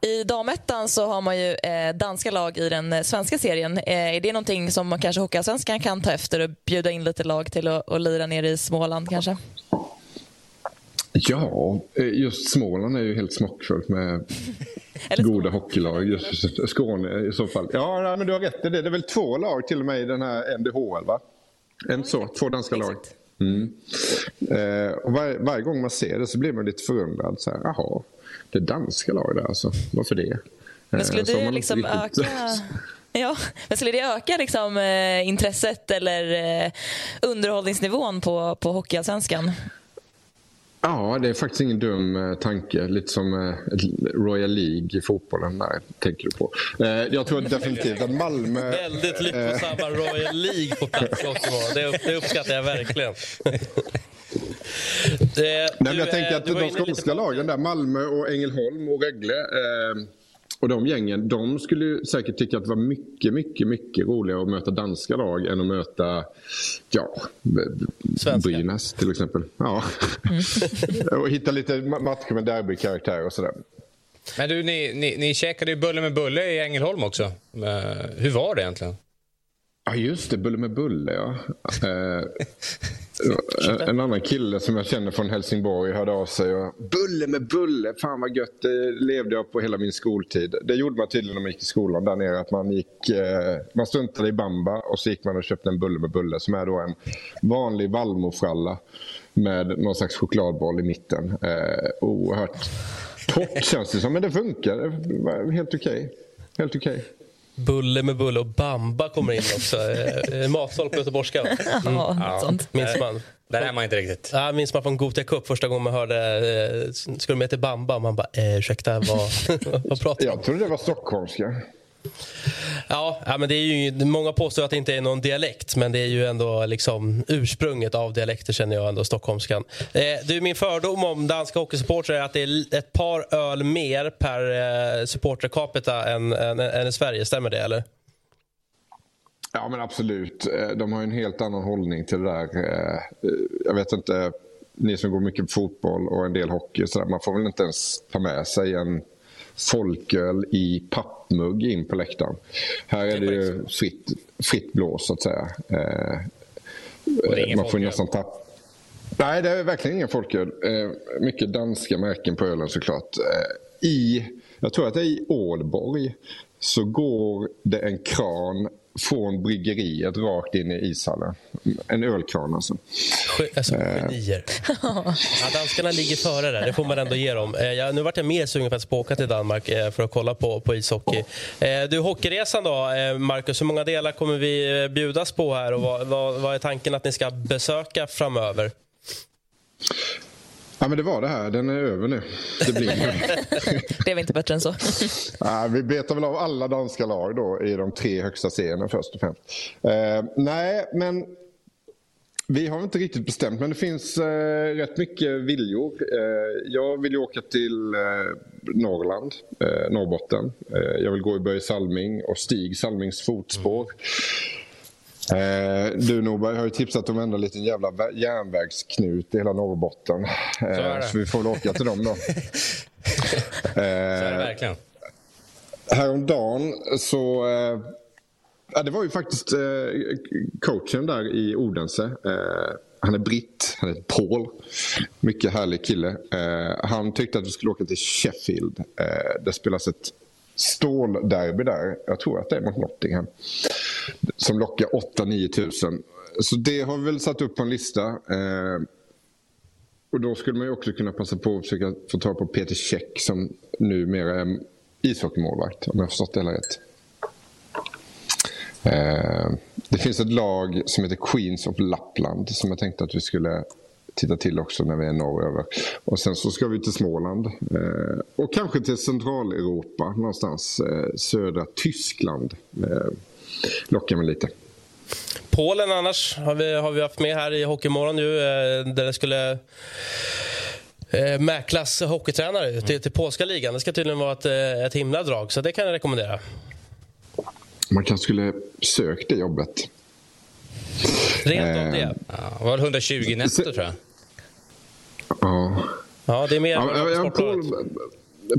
I damettan så har man ju eh, danska lag i den eh, svenska serien. Eh, är det någonting som man kanske Hockeyallsvenskan kan ta efter och bjuda in lite lag till att, att lira nere i Småland kanske? Ja, eh, just Småland är ju helt smockfullt med goda hockeylag. Just Skåne i så fall. Ja, nej, men du har rätt i det. Det är väl två lag till och med i den här NDHL, va? En så, två danska lag. Mm. Eh, och var, varje gång man ser det så blir man lite förundrad. Så här, Jaha, det är danska lag där alltså. Varför det? Men skulle Eh, så har det liksom riktigt öka Ja, men skulle det öka liksom, eh, intresset eller eh, underhållningsnivån på, på Hockeyallsvenskan? Ja, det är faktiskt ingen dum eh, tanke. Lite som eh, Royal League i fotbollen. Där, tänker du på. Eh, jag tror definitivt att Malmö... Väldigt lyckosamma Royal League på plats det, det uppskattar jag verkligen. Det, Nej, jag tänker att de skånska lagen där, Malmö och Ängelholm och Rögle eh, och de gängen, de skulle säkert tycka att det var mycket, mycket, mycket roligare att möta danska lag än att möta ja, Brynäs till exempel. Ja. Mm. och hitta lite matcher med derbykaraktär och sådär. Men du, ni, ni, ni käkade ju bulle med bulle i Ängelholm också. Uh, hur var det egentligen? Ja, just det. Bulle med bulle, ja. Eh, en annan kille som jag känner från Helsingborg hörde av sig. Och, bulle med bulle, fan vad gött. Det levde jag på hela min skoltid. Det gjorde man tydligen när man gick i skolan där nere. Att man, gick, eh, man struntade i bamba och så gick man och köpte en bulle med bulle som är då en vanlig vallmofralla med någon slags chokladboll i mitten. Eh, oerhört torrt känns det som, men det funkar. Det var helt okej. Okay. Helt okej. Okay. Bulle med bulle och bamba kommer in också. Eh, eh, matsal på göteborgska. Mm. Ja, sånt. Minns man. Där är man inte riktigt. Ja, minns man från Gothia Cup första gången man hörde eh, du med till bamba? Man bara, eh, ursäkta, vad, vad pratar du om? Jag trodde det var stockholmska. Ja, men det är ju, många påstår att det inte är någon dialekt men det är ju ändå liksom ursprunget av dialekter känner jag ändå, stockholmskan. Eh, du, min fördom om danska hockeysupportrar är att det är ett par öl mer per eh, supporter capita än, än, än i Sverige, stämmer det eller? Ja men absolut, eh, de har en helt annan hållning till det där. Eh, eh, jag vet inte, ni som går mycket på fotboll och en del hockey, så där, man får väl inte ens ta med sig en folköl i pappmugg in på läktaren. Här är det ju fritt, fritt blås så att säga. Eh, man får nästan tappa Nej, det är verkligen ingen folköl. Eh, mycket danska märken på ölen såklart. Eh, I, jag tror att det är i Ålborg så går det en kran från bryggeriet rakt in i ishallen. En ölkran alltså. Alltså genier. ja, danskarna ligger före där, det får man ändå ge dem. Eh, jag, nu vart jag mer sugen på att åka till Danmark eh, för att kolla på, på ishockey. Eh, du, hockeyresan då, Marcus, hur många delar kommer vi bjudas på här och vad, vad, vad är tanken att ni ska besöka framöver? Ja, men det var det här. Den är över nu. Det blir det blev inte bättre än så. ja, vi betar väl av alla danska lag då i de tre högsta serierna först och främst. Eh, nej, men vi har inte riktigt bestämt, men det finns eh, rätt mycket viljor. Eh, jag vill åka till eh, Norrland, eh, Norrbotten. Eh, jag vill gå i Börje Salming och Stig Salmings fotspår. Mm. Eh, du Norberg har ju tipsat om en liten jävla järnvägsknut i hela Norrbotten. Eh, så, så, vi får väl åka till dem då. eh, så är det verkligen. Häromdagen så... Eh, ja, det var ju faktiskt eh, coachen där i Odense. Eh, han är britt, han heter Paul. Mycket härlig kille. Eh, han tyckte att vi skulle åka till Sheffield. Eh, det spelas ett stålderby där. Jag tror att det är mot Nottingham. Som lockar 8-9 tusen. Så det har vi väl satt upp på en lista. Eh, och då skulle man ju också kunna passa på att försöka få tag på Peter Käck som numera är ishockeymålvakt om jag har förstått det hela rätt. Eh, det finns ett lag som heter Queens of Lappland som jag tänkte att vi skulle titta till också när vi är norröver. Och sen så ska vi till Småland. Eh, och kanske till Centraleuropa någonstans. Eh, södra Tyskland. Eh, lockar mig lite. Polen annars har vi, har vi haft med här i Hockeymorgon nu. Eh, där det skulle eh, mäklas hockeytränare till, till polska ligan. Det ska tydligen vara ett, eh, ett himla drag, så det kan jag rekommendera. Man kanske skulle sökt det jobbet. Rent av det. Ja, det var 120 netto, tror jag. Ja. Ja, det är mer ja, ja, Pol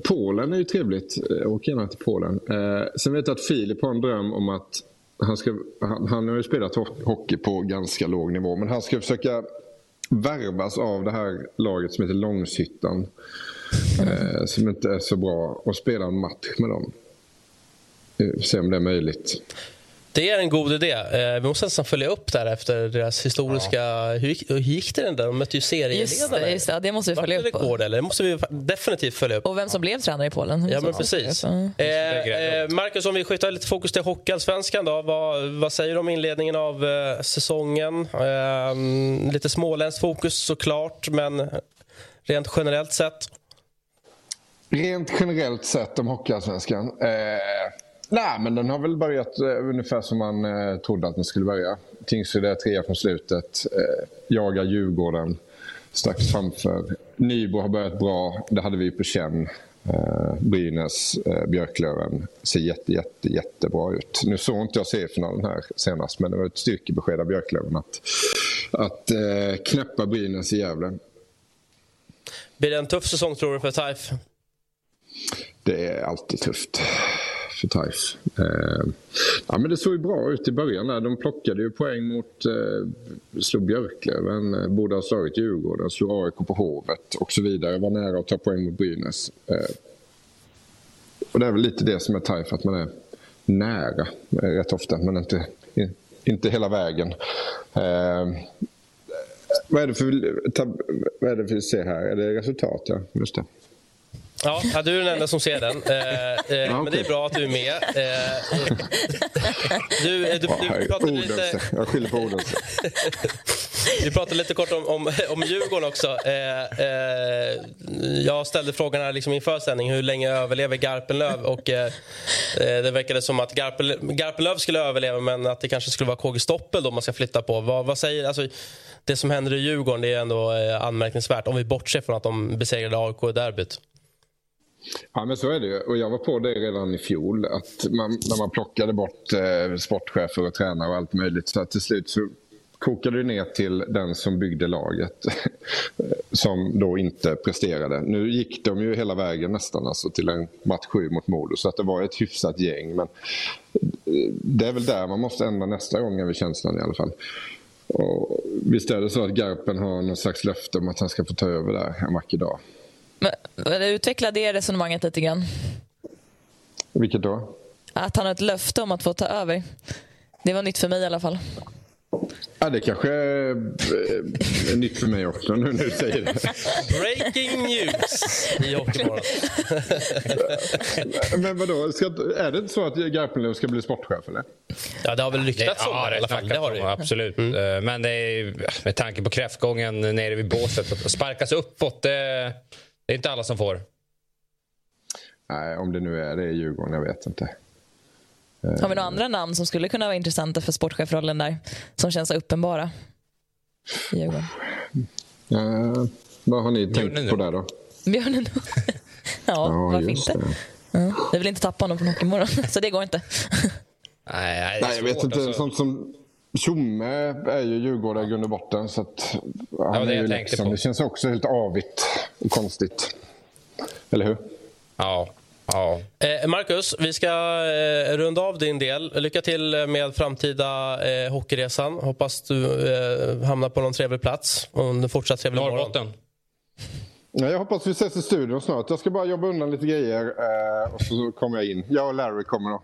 Polen är ju trevligt. Åker gärna till Polen. Eh, sen vet jag att Filip har en dröm om att han, ska, han, han har ju spelat hockey på ganska låg nivå, men han ska försöka värvas av det här laget som heter Långshyttan. Eh, som inte är så bra och spela en match med dem. Eh, se om det är möjligt. Det är en god idé. Eh, vi måste nästan följa upp där efter deras historiska... Ja. Hur, gick, hur gick det den där? De mötte ju serieledare. Just just det. det måste vi följa upp. Rekord, eller? Det måste vi definitivt följa upp. Och vem som blev tränare i Polen. Ja, men precis. Eh, eh, Marcus, om vi skjuter lite fokus till Hockeyallsvenskan då. Vad, vad säger du om inledningen av eh, säsongen? Eh, lite småländskt fokus såklart, men rent generellt sett? Rent generellt sett om Hockeyallsvenskan? Eh, nej, men den har väl börjat eh, ungefär som man eh, trodde att den skulle börja. Tingsryd är trea från slutet. Eh, jagar Djurgården strax framför. Nybro har börjat bra. Det hade vi på känn. Eh, Brynäs, eh, Björklöven ser jätte, jätte, jättebra ut. Nu såg inte jag seriefinalen här senast men det var ett styrkebesked av Björklöven att, att eh, knäppa Brynäs i Gävle. Blir det en tuff säsong tror du för Taif? Det är alltid tufft för Taif. Eh, ja, men det såg ju bra ut i början. Där. De plockade ju poäng mot... Eh, slog Björklöven, eh, borde ha slagit Djurgården, slog AIK på Hovet och så vidare. Var nära att ta poäng mot Brynäs. Eh, och det är väl lite det som är Taif, att man är nära eh, rätt ofta, men inte, inte hela vägen. Eh, vad är det för... Vad är det för vi ser här? Är det resultat? Ja, just det. Ja, du är den enda som ser den. Eh, eh, ja, men det är bra att du är med. Eh, du, du, du, du pratade lite... Jag skyller på orden. Vi pratade lite kort om, om, om Djurgården också. Eh, eh, jag ställde frågan här liksom inför sändning, hur länge överlever Garpenlöv? Och, eh, det verkade som att Garpen, Garpenlöv skulle överleva men att det kanske skulle vara KG Stoppel då man ska flytta på. Vad, vad säger, alltså, det som händer i Djurgården det är ändå anmärkningsvärt om vi bortser från att de besegrade AIK i derbyt. Ja, men så är det ju. Och jag var på det redan i fjol. Att man, när man plockade bort eh, sportchefer och tränare och allt möjligt. Så till slut så kokade det ner till den som byggde laget. som då inte presterade. Nu gick de ju hela vägen nästan alltså, till en match 7 mot Modo. Så att det var ett hyfsat gäng. Men eh, det är väl där man måste ändra nästa gång, är känslan i alla fall. Och visst är det så att Garpen har någon slags löfte om att han ska få ta över där en vacker dag. Men, utveckla det resonemanget lite grann. Vilket då? Att han har ett löfte om att få ta över. Det var nytt för mig i alla fall. Ja, det kanske är eh, nytt för mig också nu när du säger det. Breaking news i Hockeymorgon. Men vadå, ska, är det inte så att Garpenlöv ska bli sportchef eller? Ja, det har väl ryktats om ja, i alla fall. Det har det. Absolut. Mm. Eh, men det är, med tanke på kräftgången nere vid båset, att sparkas uppåt, det, det är inte alla som får. Nej, om det nu är det i Djurgården, jag vet inte. Har vi några andra namn som skulle kunna vara intressanta för sportchefrollen där? Som känns uppenbara i Djurgården? Uh, vad har ni Björnen tänkt på där då? Björnen ja, ja, varför inte? Det. Ja, vi vill inte tappa honom från Hockeymorgon, så det går inte. nej, nej, nej jag vet inte. Alltså. Sånt som Tjomme är ju djurgårdare i grund och botten. Så att, han det, är ju liksom, det känns också helt avigt och konstigt. Eller hur? Ja. ja. Eh, Marcus, vi ska eh, runda av din del. Lycka till med framtida eh, hockeyresan. Hoppas du eh, hamnar på någon trevlig plats och en fortsatt trevlig Norrbotten. morgon. Ja, jag hoppas vi ses i studion snart. Jag ska bara jobba undan lite grejer och så kommer jag in. Jag och Larry kommer då.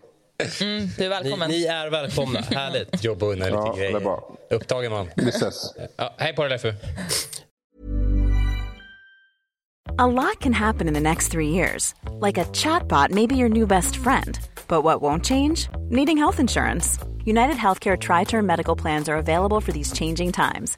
Mm, du är välkommen. Ni, ni är välkomna. Härligt. Jobba undan lite ja, grejer. Bra. Upptagen man. Vi ses. Ja, hej på dig, Leffe. A lot can happen in the next three years. Like a chatbot may be your new best friend. But what won't change? Needing health insurance. United Healthcare Tri Term Medical Plans are available for these changing times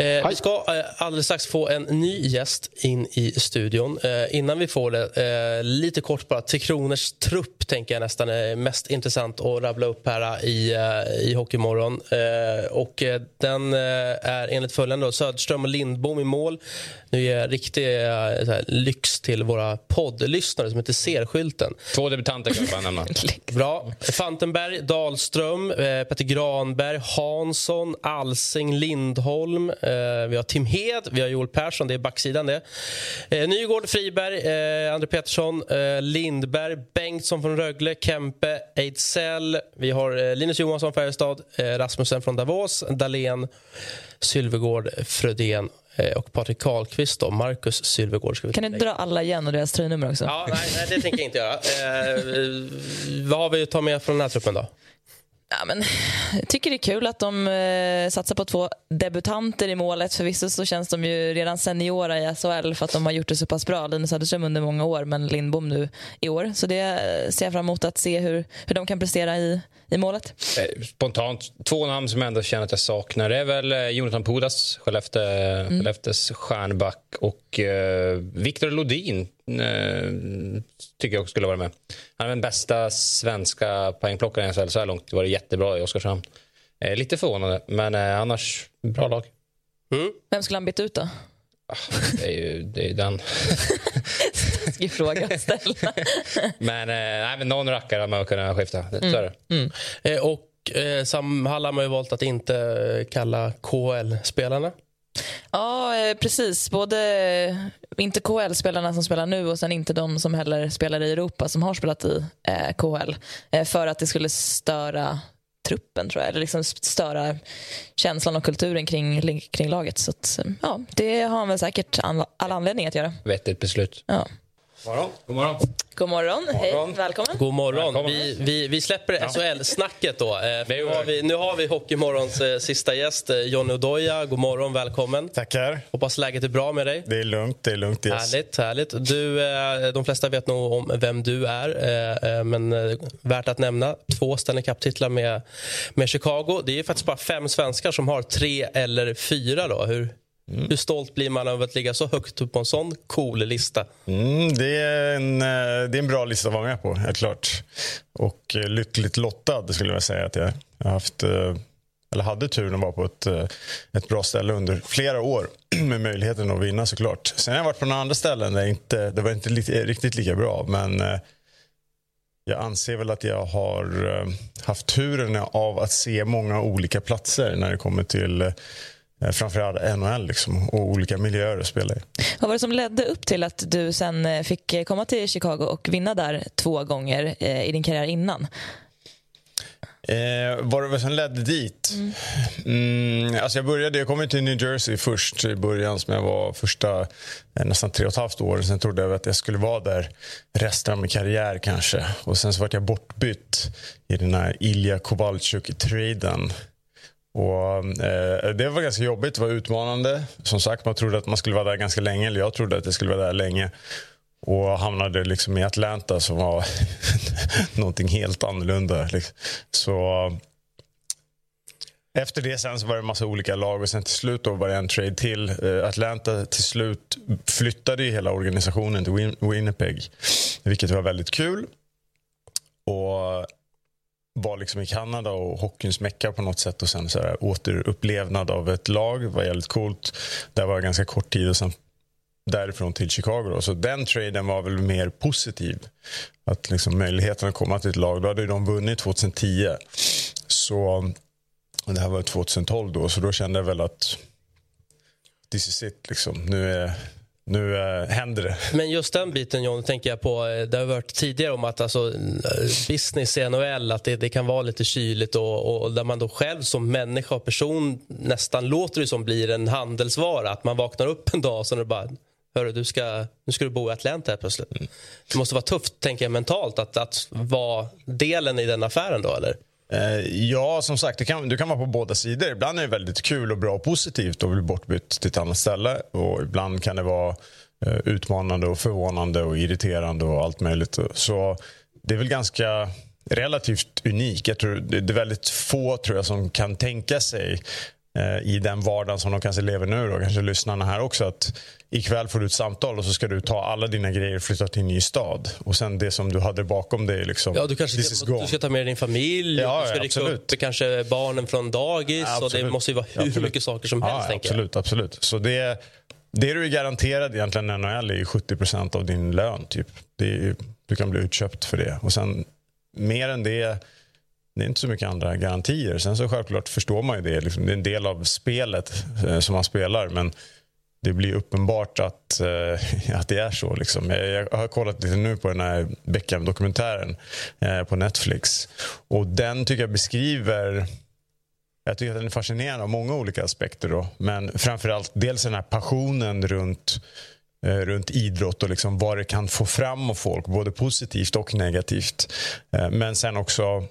Eh, vi ska eh, alldeles strax få en ny gäst in i studion. Eh, innan vi får det, eh, lite kort bara. Tre Kronors trupp tänker jag nästan är mest intressant att rabbla upp här i, eh, i Hockeymorgon. Eh, och, eh, den är enligt följande då, Söderström och Lindbom i mål. Nu ger jag riktig eh, så här, lyx till våra poddlyssnare som inte ser skylten. Två debutanter kan jag bara nämna. Bra. Fantenberg, Dahlström, eh, Petter Granberg, Hansson, Alsing, Lindholm. Eh, vi har Tim Hed, vi har Joel Persson, det är backsidan det. Eh, Nygård, Friberg, eh, André Pettersson, eh, Lindberg, Bengtsson från Rögle, Kempe, Ejdsell. Vi har eh, Linus Johansson, Färjestad, eh, Rasmussen från Davos, Dahlén, Sylvegård, Frödén och Patrik Karlqvist. Då. Marcus Sylvegård. Ska vi Kan ni dra alla igen och deras tröjnummer också? Ja, nej, nej, det tänker jag inte göra. Eh, vad har vi att ta med från den här truppen då? Ja, men, jag tycker det är kul att de eh, satsar på två debutanter i målet. Förvisso så känns de ju redan seniora i SHL för att de har gjort det så pass bra. Linus Söderström under många år, men Lindbom nu i år. Så det eh, ser jag fram emot att se hur, hur de kan prestera i, i målet. Eh, Spontant, två namn som jag ändå känner att jag saknar det är väl eh, Jonathan Pudas, Skellefte, Skellefteås stjärnback och eh, Viktor Lodin eh, tycker jag också skulle vara med. Han är den bästa svenska poängplockaren i SHL så här långt. Det var jättebra i Oskarshamn. Eh, lite förvånande, men eh, annars bra lag. Vem skulle han byta ut då? Det är ju det är den. Taskig fråga att ställa. Men, eh, nej, men någon rackare hade man kunnat skifta. Det, så är det. Eh, och eh, Sam Hall har man ju valt att inte kalla KL-spelarna. Ja, eh, precis. Både inte KHL-spelarna som spelar nu och sen inte de som heller spelar i Europa som har spelat i eh. Eh, för att det skulle störa truppen, tror jag. Eller liksom störa känslan och kulturen kring, kring laget. Så att, ja, det har han väl säkert all, all anledning att göra. Vettigt beslut. Ja. Morgon. God morgon. God morgon. Hej, välkommen. God morgon. Välkommen. Vi, vi, vi släpper SHL-snacket då. Eh, nu, har vi, nu har vi Hockeymorgons eh, sista gäst, eh, Johnny Odoja. God morgon, välkommen. Tackar. Hoppas läget är bra med dig. Det är lugnt. Det är lugnt. Yes. Härligt, härligt. Du, eh, de flesta vet nog om vem du är, eh, men värt att nämna. Två Stanley Cup-titlar med, med Chicago. Det är ju faktiskt bara fem svenskar som har tre eller fyra. Då. Hur, hur stolt blir man över att ligga så högt upp på en sån cool lista? Mm, det, är en, eh, det är en bra lista att vara med på, helt klart. Och eh, lyckligt lottad skulle jag säga att jag har haft eh, eller hade turen att vara på ett, ett bra ställe under flera år med möjligheten att vinna såklart. Sen har jag varit på några andra ställen där inte, det var inte li, riktigt lika bra men jag anser väl att jag har haft turen av att se många olika platser när det kommer till framförallt NHL liksom, och olika miljöer att spela i. Vad var det som ledde upp till att du sen eh, fick eh, komma till Chicago och vinna där två gånger eh, i din karriär innan? Eh, vad det var som ledde dit? Mm, alltså jag, började, jag kom till New Jersey först i början som jag var första eh, nästan tre och ett halvt år. Sen trodde jag att jag skulle vara där resten av min karriär kanske. Och sen så var jag bortbytt i den här Ilja Kovalchuk-traden. Och, eh, det var ganska jobbigt, det var utmanande. Som sagt, man trodde att man skulle vara där ganska länge. Eller jag trodde att jag skulle vara där länge. Och hamnade liksom i Atlanta som var någonting helt annorlunda. Liksom. Så efter det sen så var det en massa olika lag och sen till slut då var det en trade till. Eh, Atlanta till slut flyttade ju hela organisationen till Win- Winnipeg. Vilket var väldigt kul. Och var liksom i Kanada och hockeyns mecka på något sätt och sen så här, återupplevnad av ett lag var jävligt coolt. Där var jag ganska kort tid och sen därifrån till Chicago. Då. Så den traden var väl mer positiv. Att liksom möjligheten att komma till ett lag, då hade ju de vunnit 2010. Så och det här var 2012 då, så då kände jag väl att this is it liksom. Nu, är, nu är, händer det. Men just den biten John, tänker jag på. eh, Det har varit tidigare om att alltså, eh, business i NHL att det, det kan vara lite kyligt och, och där man då själv som människa och person nästan låter det som blir en handelsvara. Att man vaknar upp en dag och så är det bara Hörru, du ska, nu ska du bo i Atlanta här plötsligt. Det måste vara tufft, tänker jag, mentalt att, att vara delen i den affären då, eller? Eh, ja, som sagt, du kan, du kan vara på båda sidor. Ibland är det väldigt kul och bra och positivt att bli bortbytt till ett annat ställe. Och ibland kan det vara eh, utmanande och förvånande och irriterande och allt möjligt. Så det är väl ganska relativt unik. Jag tror det är väldigt få tror jag, som kan tänka sig i den vardagen som de kanske lever nu, då, kanske lyssnarna här också, att ikväll får du ett samtal och så ska du ta alla dina grejer och flytta till en ny stad. Och sen det som du hade bakom dig, liksom, Ja, du kanske ska, du ska ta med din familj, Ja, du ska ja, rycka upp kanske barnen från dagis. Ja, och det måste ju vara hur Absolut. mycket saker som helst. Ja, absolut, absolut. Så det, det du är garanterad egentligen i NHL är 70% av din lön. Typ. Är, du kan bli utköpt för det. Och sen mer än det, det är inte så mycket andra garantier. Sen så självklart förstår man ju det. Liksom, det är en del av spelet eh, som man spelar. Men det blir uppenbart att, eh, att det är så. Liksom. Jag, jag, har kollat lite nu på den här Beckham-dokumentären eh, på Netflix. Och Den tycker jag beskriver jag tycker att den är fascinerande av många olika aspekter. Då. Men framförallt dels den här passionen runt, eh, runt idrott och liksom vad det kan få fram av folk, både positivt och negativt. Eh, men sen också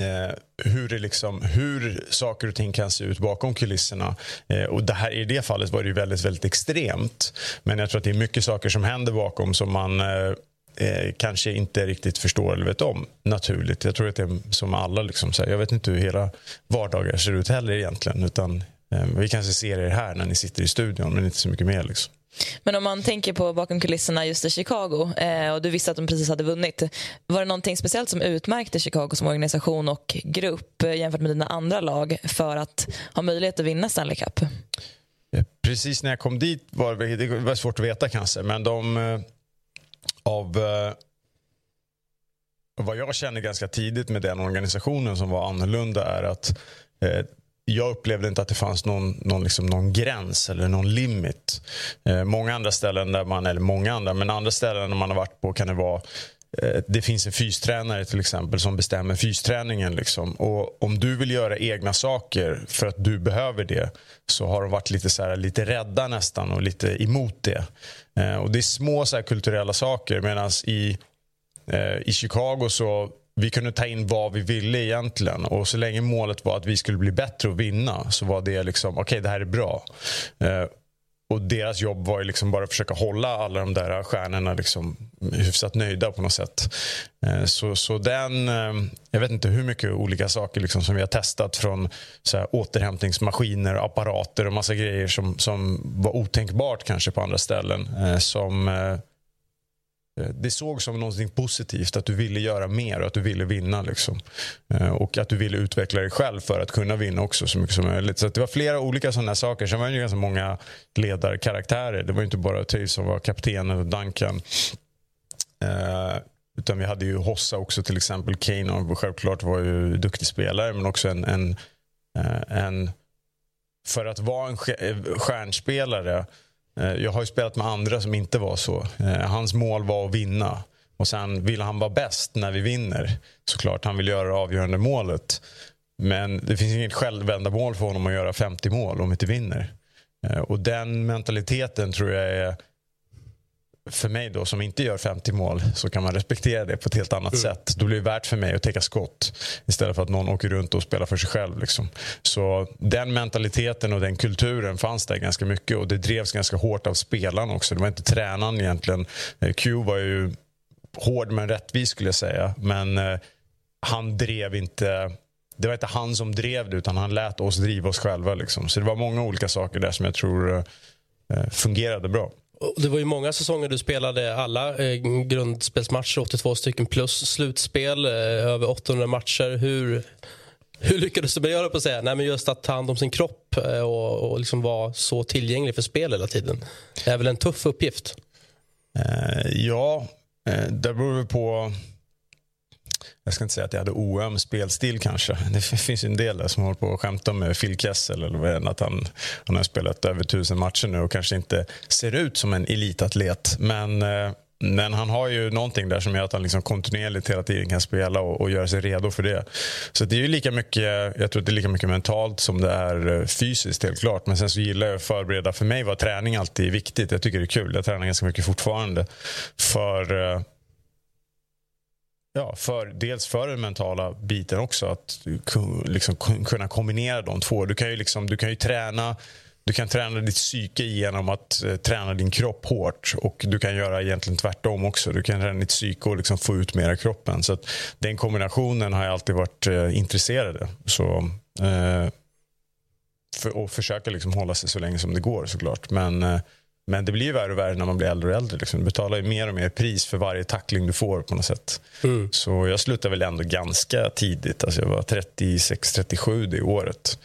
Eh, hur, det liksom, hur saker och ting kan se ut bakom kulisserna. Eh, och det här, I det fallet var det väldigt, väldigt extremt. Men jag tror att det är mycket saker som händer bakom som man eh, eh, kanske inte riktigt förstår eller vet om naturligt. Jag tror att det är som alla. Liksom, så här, jag vet inte hur hela vardagar ser ut heller egentligen. Utan, eh, vi kanske ser er här när ni sitter i studion, men inte så mycket mer. Liksom. Men om man tänker på bakom kulisserna just i Chicago eh, och du visste att de precis hade vunnit. Var det någonting speciellt som utmärkte Chicago som organisation och grupp eh, jämfört med dina andra lag för att ha möjlighet att vinna Stanley Cup? Precis när jag kom dit var det var svårt att veta kanske, men de eh, av eh, vad jag känner ganska tidigt med den organisationen som var annorlunda är att eh, jag upplevde inte att det fanns någon, någon, liksom någon gräns eller någon limit. Eh, många andra ställen där man, eller många andra, men andra ställen man har varit på kan det vara eh, det finns en fystränare till exempel som bestämmer fysträningen. Liksom. Och om du vill göra egna saker för att du behöver det så har de varit lite, så här, lite rädda nästan och lite emot det. Eh, och Det är små så här, kulturella saker medan i, eh, i Chicago så vi kunde ta in vad vi ville egentligen. Och så länge målet var att vi skulle bli bättre och vinna så var det liksom, okej okay, det här är bra. Eh, och deras jobb var ju liksom bara att försöka hålla alla de där stjärnorna liksom hyfsat nöjda på något sätt. Eh, så, så den, eh, jag vet inte hur mycket olika saker liksom som vi har testat från så här, återhämtningsmaskiner, apparater och massa grejer som, som var otänkbart kanske på andra ställen. Eh, som Eh, Eh, det såg som något positivt att du ville göra mer och att du ville vinna. Liksom. Eh, och att du ville utveckla dig själv för att kunna vinna också så mycket som möjligt. Så det var flera olika sådana saker. Sen var det ganska många ledarkaraktärer. Det var inte bara Taves som var kaptenen och Duncan. Eh, utan vi hade ju Hossa också till exempel. Kane och självklart var ju duktig spelare men också en, en, en för att vara en stjärnspelare Eh, jag har ju spelat med andra som inte var så. Eh, hans mål var att vinna. Och Sen vill han vara bäst när vi vinner. Såklart, han vill göra det avgörande målet. Men det finns inget självändamål för honom att göra 50 mål om vi inte vinner. Eh, och Den mentaliteten tror jag är för mig då som inte gör 50 mål så kan man respektera det på ett helt annat mm. sätt. Då blir det värt för mig att täcka skott istället för att någon åker runt och spelar för sig själv. Liksom. Så den mentaliteten och den kulturen fanns där ganska mycket och det drevs ganska hårt av spelarna också. Det var inte tränaren egentligen. Eh, Q var ju hård men rättvis skulle jag säga. Men eh, han drev inte det var inte han som drev det utan han lät oss driva oss själva. Liksom. Så det var många olika saker där som jag tror eh, fungerade bra. Det var ju många säsonger du spelade alla eh, grundspelsmatcher, 82 stycken plus slutspel, eh, över 800 matcher. Hur, hur lyckades du med det, på att säga? Nej, men just att ta hand om sin kropp eh, och, och liksom vara så tillgänglig för spel hela tiden. Det är väl en tuff uppgift? Eh, ja, eh, det beror på jag ska inte säga att jag hade oöm spelstil kanske. Det finns ju en del där som håller på att skämta med Phil Kessel. Eller vad att han, han har spelat över tusen matcher nu och kanske inte ser ut som en elitatlet. Men, eh, men han har ju någonting där som gör att han liksom kontinuerligt hela tiden kan spela och, och göra sig redo för det. Så det är lika mycket, jag tror att det är lika mycket mentalt som det är eh, fysiskt helt klart. Men sen så gillar jag att förbereda. För mig var träning alltid viktigt. Jag tycker det är kul. Jag tränar ganska mycket fortfarande. För eh, Ja, för, dels för den mentala biten också. Att liksom, kunna kombinera de två. Du kan ju, liksom, du kan ju träna du kan träna ditt psyke genom att eh, träna din kropp hårt. Och Du kan göra egentligen tvärtom också. Du kan träna ditt psyke och liksom få ut mer av kroppen. Så Den kombinationen har jag alltid varit eh, intresserad av. Så, eh, för, och försöka liksom hålla sig så länge som det går såklart. Men eh, men det blir värre och värre när man blir äldre och äldre. Liksom. Du betalar ju mer och mer pris för varje tackling du får. på något sätt. Mm. Så jag slutade väl ändå ganska tidigt. Alltså jag var 36-37 det året.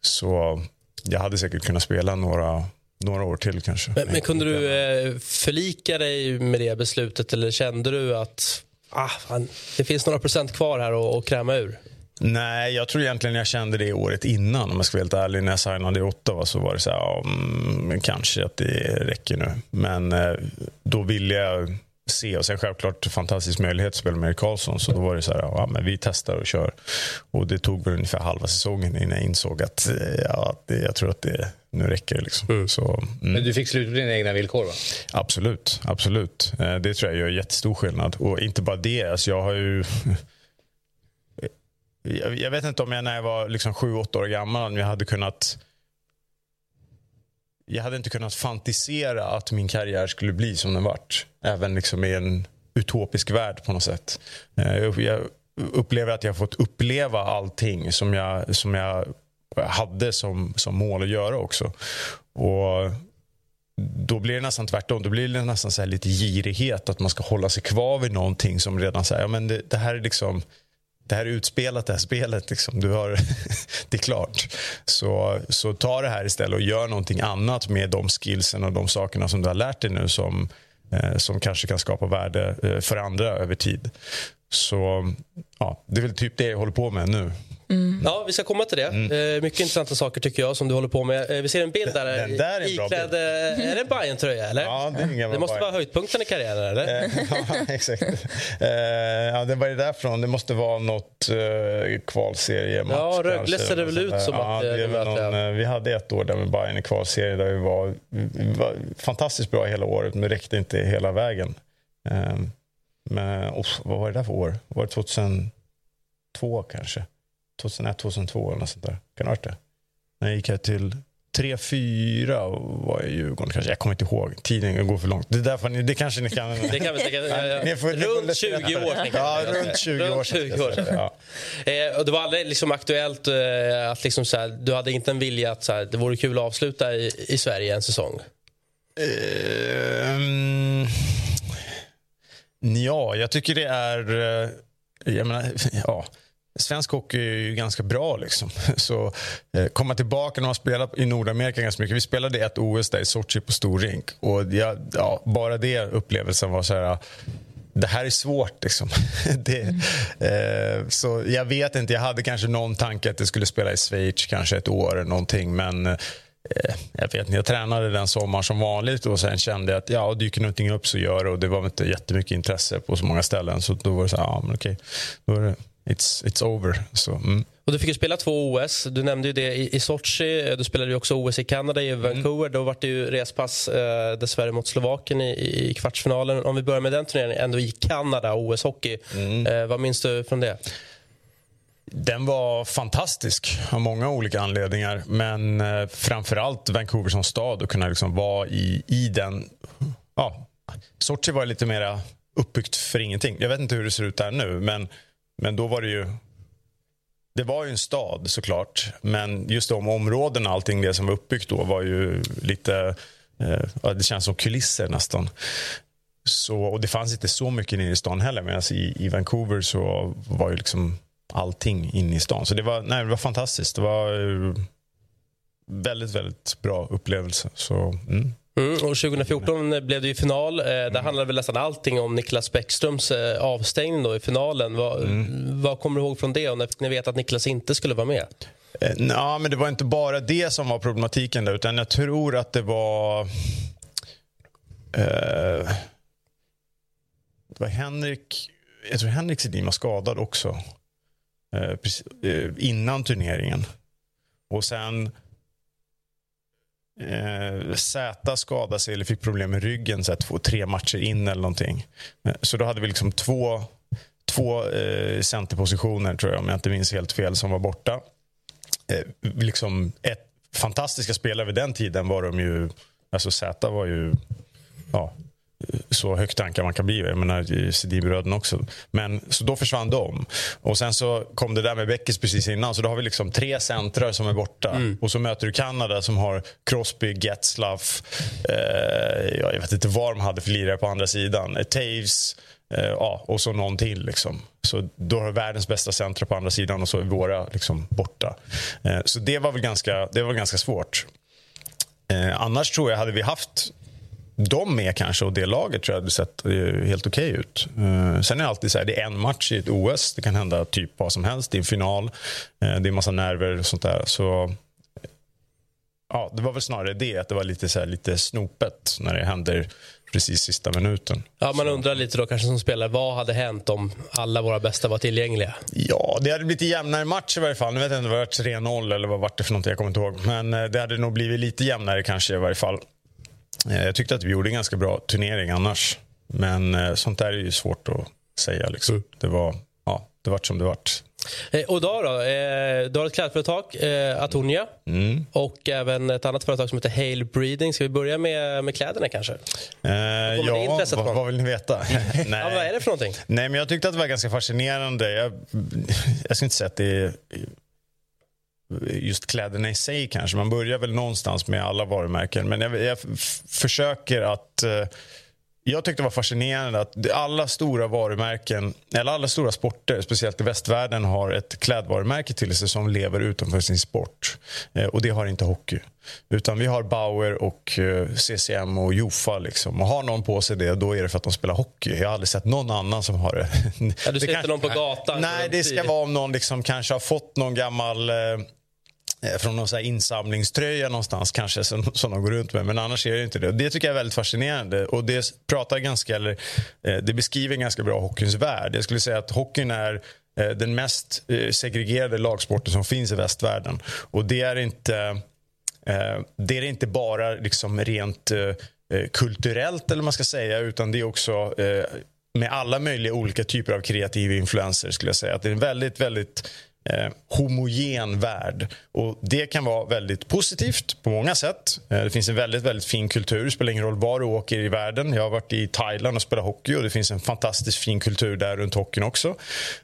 Så jag hade säkert kunnat spela några, några år till kanske. Men, men kunde du eh, förlika dig med det beslutet eller kände du att ah, fan, det finns några procent kvar här att kräma ur? Nej, jag tror egentligen jag kände det året innan om jag ska vara helt ärlig. När jag signade i Ottawa så var det så här, ja, mm, kanske att det räcker nu. Men eh, då ville jag se. Och sen självklart fantastisk möjlighet att spela med Erik Karlsson. Så då var det så här, ja, men vi testar och kör. Och det tog väl ungefär halva säsongen innan jag insåg att eh, ja, det, jag tror att det nu räcker. Liksom. Mm. Så, mm. Men du fick slut på dina egna villkor va? Absolut, absolut. Eh, det tror jag gör jättestor skillnad. Och inte bara det, alltså jag har ju jag, vet inte om jag när jag var liksom sju, åtta år gammal om jag hade kunnat jag hade inte kunnat fantisera att min karriär skulle bli som den vart. Även liksom i en utopisk värld på något sätt. Eh, jag upplever att jag har fått uppleva allting som jag, som jag hade som, som mål att göra också. Och då blir det nästan tvärtom. Då blir det nästan så lite girighet. Att man ska hålla sig kvar vid någonting som redan säger ja, men det, det här är liksom det här är utspelat, det här spelet. Liksom. Du har, det är klart. Så, så ta det här istället och gör någonting annat med de skillsen och de sakerna som du har lärt dig nu som, eh, som kanske kan skapa värde eh, för andra över tid. Så ja, det är väl typ det jag håller på med nu. Mm. Ja, vi ska komma till det. Mm. Eh, mycket intressanta saker tycker jag som du håller på med. Eh, vi ser en bild där. Den, där är, iklädd, bild. Eh, är det en bayern tröja eller? Ja, det, är det måste vara höjdpunkten i karriären eller? ja, exakt. ja, det var det därifrån. Det måste vara något kvalseriematch. Ja, Rögle ser det väl ut som ja, att det är någon, Vi hade ett år där med Bayern i kvalserien där vi var, vi var fantastiskt bra hela året men det räckte inte hela vägen. Men oh, vad var det där för år? Var det 2002 kanske? 2001, 2002 eller något sånt där. Kan det ha varit det? När jag gick här till 3-4 var jag i Djurgården kanske. Jag kommer inte ihåg. Tiden går för långt. Det, är därför ni, det kanske ni kan... Det kan vi, det kan, runt 20 år. Ja, runt 20 år. 20 år. Ja. Eh, det var aldrig liksom aktuellt eh, att liksom så här, du hade inte en vilja att så här, det vore kul att avsluta i, i Sverige en säsong? Um, ja, jag tycker det är... Eh, jag menar, ja Svensk hockey är ju ganska bra. Liksom. Så eh, komma tillbaka när man spelar i Nordamerika ganska mycket. Vi spelade ett OS där i Sochi på stor rink. Och jag, ja, bara det upplevelsen var så här... Det här är svårt. Liksom. det, mm. eh, så jag vet inte. Jag hade kanske någon tanke att det skulle spela i Schweiz kanske ett år eller någonting. Men eh, jag vet inte. Jag tränade den sommaren som vanligt och sen kände jag att ja, dyker någonting upp så gör det. Och det var inte jättemycket intresse på så många ställen. Så då var det så här, ja men okej. Då är det it's, it's over. Så, mm. Och du fick ju spela två OS. Du nämnde ju det i, i Sochi. Du spelade ju också OS i Kanada, i mm. Vancouver. Mm. Då var det ju respass eh, dessvärre mot Slovakien i, i kvartsfinalen. Om vi börjar med den turneringen, ändå i Kanada, OS-hockey. Mm. Eh, vad minns du från det? Den var fantastisk av många olika anledningar. Men eh, framförallt Vancouver som stad och kunna liksom vara i, i den... Ja, Sochi var lite mer uppbyggt för ingenting. Jag vet inte hur det ser ut där nu, men men då var det ju... Det var ju en stad såklart, men just de områdena, allting det som var uppbyggt då var ju lite... Eh, det känns som kulisser nästan. Så, och det fanns inte så mycket inne i stan heller. Medan i, i Vancouver så var ju liksom allting inne i stan. Så det var, nej, det var fantastiskt. Det var eh, väldigt, väldigt bra upplevelse. Så, mm. Mm, och 2014 blev det ju final. Eh, där mm. handlade väl nästan allting om Niklas Bäckströms eh, avstängning då i finalen. Vad, mm. vad kommer du ihåg från det och när ni vet att Niklas inte skulle vara med? Eh, ja, men det var inte bara det som var problematiken där, utan jag tror att det var... Eh, det var Henrik... Jag tror Henrik Sedin var skadad också. Eh, precis, eh, innan turneringen. Och sen Eh, Z skadade sig eller fick problem med ryggen så här, två, tre matcher in eller någonting. Eh, så då hade vi liksom två, två eh, centerpositioner, tror jag, om jag inte minns helt fel, som var borta. Eh, liksom ett, fantastiska spelare vid den tiden var de ju... Alltså Z var ju... Ja, så högt tankar man kan bli. Jag menar Sedinbröderna också. Men, så då försvann de. Och sen så kom det där med Beckis precis innan. Så då har vi liksom tre centrar som är borta. Mm. Och så möter du Kanada som har Crosby, Getzlaff. Eh, jag vet inte vad de hade för lirare på andra sidan. Eh, Taves. Eh, ja, och så någon till. Liksom. Så då har världens bästa centra på andra sidan och så är våra liksom, borta. Eh, så det var väl ganska, det var ganska svårt. Annars tror jag, hade vi haft dem med kanske och det laget tror jag hade sett eh, helt okej ut. Eh, sen är det alltid så här, det är en match i ett OS. Det kan hända typ vad som helst. Det är en final. Eh, det är massa nerver och sånt där. Så ja, det var väl snarare det, att det var lite, så här, lite snopet när det händer precis sista minuten. Ja, man undrar lite då kanske som spelare, vad hade hänt om alla våra bästa var tillgängliga? Ja, det hade blivit jämnare match i varje fall. Nu vet jag inte, det var 3-0 eller vad var det för någonting, jag kommer inte ihåg. Men det hade nog blivit lite jämnare kanske i varje fall. Eh, jag tyckte att vi gjorde en ganska bra turnering annars. Men eh, sånt där är ju svårt att säga. Liksom. Mm. Det var ja, det vart som det vart. Eh, och då? Eh, du har ett klädföretag, eh, Atonia. Mm. Och även ett annat företag som heter Hale Breeding. Ska vi börja med, med kläderna kanske? Eh, ja, vad, vad vill ni veta? Ja, Nej. vad är det för någonting? Nej, men jag tyckte att det var ganska fascinerande. Jag, jag ska inte säga att det är just kläderna i sig kanske. Man börjar väl någonstans med alla varumärken. Men jag, jag försöker att... eh, Jag tyckte det var fascinerande att alla stora varumärken, eller alla stora sporter, speciellt i västvärlden, har ett klädvarumärke till sig som lever utanför sin sport. Eh, Och det har inte hockey. Utan vi har Bauer och eh, CCM och Jofa. Liksom. Och har någon på sig det, då är det för att de spelar hockey. Jag har aldrig sett någon annan som har det. Ja, du ser Det inte någon på gatan? Nej, det ska vara om någon liksom kanske har fått någon gammal eh, Eh, från någon så här insamlingströja någonstans kanske som, som de går runt med. Men annars är det inte det. Och Det tycker jag är väldigt fascinerande. Och det pratar ganska, eller, eh, det beskriver ganska bra hockeyns värld. Jag skulle säga att hockeyn är eh, den mest segregerade lagsporten som finns i västvärlden. Och det är inte, det är inte bara liksom rent kulturellt eller vad man ska säga utan det är också med alla möjliga olika typer av kreativa influenser skulle jag säga. Att det är en väldigt, väldigt eh, homogen värld. Och Det kan vara väldigt positivt på många sätt. Eh, det finns en väldigt, väldigt fin kultur. Det spelar ingen roll var du åker i världen. Jag har varit i Thailand och spelat hockey och det finns en fantastiskt fin kultur där runt hockeyn också.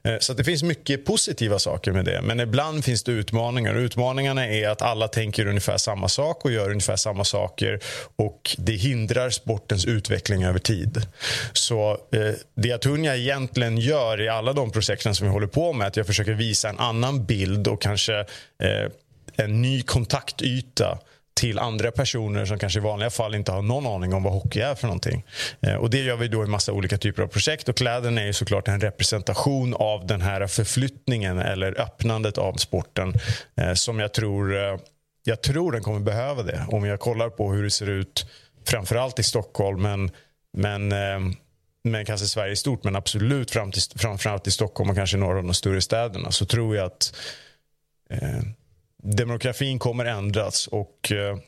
Eh, så att det finns mycket positiva saker med det. Men ibland finns det utmaningar. Och utmaningarna är att alla tänker ungefär samma sak och gör ungefär samma saker. Och det hindrar sportens utveckling över tid. Så eh, det Atunya egentligen gör i alla de projekten som vi håller på med, är att jag försöker visa en annan bild och kanske eh, en ny kontaktyta till andra personer som kanske i vanliga fall inte har någon aning om vad hockey är för någonting. Eh, och det gör vi då i massa olika typer av projekt och kläderna är ju såklart en representation av den här förflyttningen eller öppnandet av sporten eh, som jag tror, eh, jag tror den kommer behöva det. Om jag kollar på hur det ser ut framförallt i Stockholm men, men eh, men kanske Sverige i stort, men absolut fram till, framförallt i Stockholm och kanske några av de större städerna så tror jag att eh, demografin kommer ändras och eh,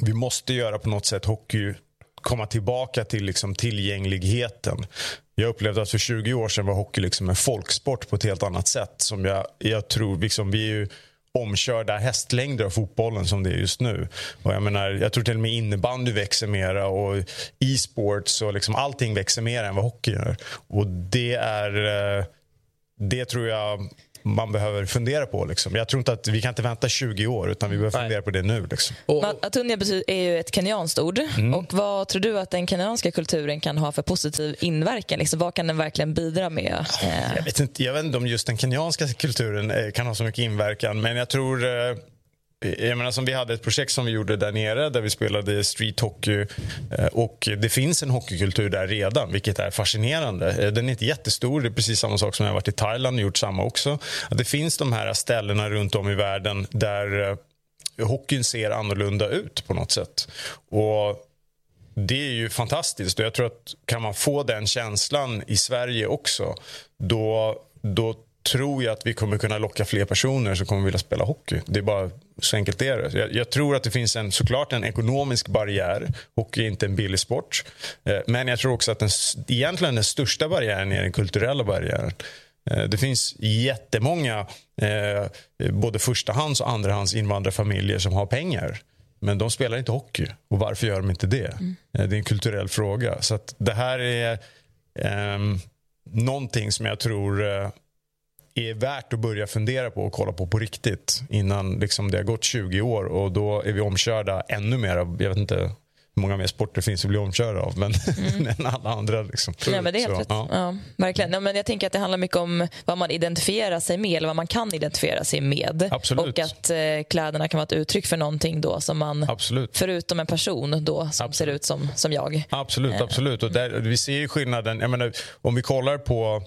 vi måste göra på något sätt hockey komma tillbaka till liksom tillgängligheten. Jag upplevde att för 20 år sedan var hockey liksom en folksport på ett helt annat sätt. Som jag, jag tror, liksom, vi är ju omkörda hästlängder av fotbollen som det är just nu. Och jag, menar, jag tror till och med innebandy växer mera och e-sports och liksom allting växer mer än vad hockey gör. Och det är... Eh, det tror jag man behöver fundera på. Liksom. Jag tror inte att vi kan inte vänta 20 år utan vi behöver fundera på det nu. Liksom. Ma- Atunya betyder- är ju ett kenyanskt ord. Mm. Och vad tror du att den kenyanska kulturen kan ha för positiv inverkan? Liksom, vad kan den verkligen bidra med? Jag vet, inte, jag vet inte om just den kenyanska kulturen eh, kan ha så mycket inverkan men jag tror eh, Eh, jag menar, som vi hade ett projekt som vi gjorde där nere där vi spelade street hockey eh, och det finns en hockeykultur där redan vilket är fascinerande. Eh, den är inte jättestor, det är precis samma sak som jag har varit i Thailand och gjort samma också. Det finns de här ställena runt om i världen där hockeyn ser annorlunda ut på något sätt. Och det är ju fantastiskt och jag tror att kan man få den känslan i Sverige också då, då tror jag att vi kommer kunna locka fler personer som kommer vilja spela hockey. Det är bara så enkelt är det. Jag, jag tror att det finns en, såklart en ekonomisk barriär. Hockey är inte en billig sport. Eh, Men jag tror också att den, egentligen den största barriären är den kulturella barriären. Eh, Det finns jättemånga eh, både förstahands och andrahands invandrarfamiljer som har pengar. Men de spelar inte hockey. Och varför gör de inte det? Eh, Det är en kulturell fråga. Så det här är ehm, någonting som jag tror eh, är värt att börja fundera på och kolla på på riktigt innan liksom det har gått 20 år och då är vi omkörda ännu mer jag vet inte, många mer sporter finns att bli omkörda av men, mm. än alla andra. Liksom. Ja, men det är helt så, rätt. Ja. ja. verkligen. Ja, men jag tänker att det handlar mycket om vad man identifierar sig med eller vad man kan identifiera sig med. Absolut. Och att eh, kläderna kan vara ett uttryck för någonting då som man, absolut. förutom en person då som absolut. ser ut som, som jag. Absolut, eh. absolut. Och där, vi ser ju skillnaden. Jag menar, om vi kollar på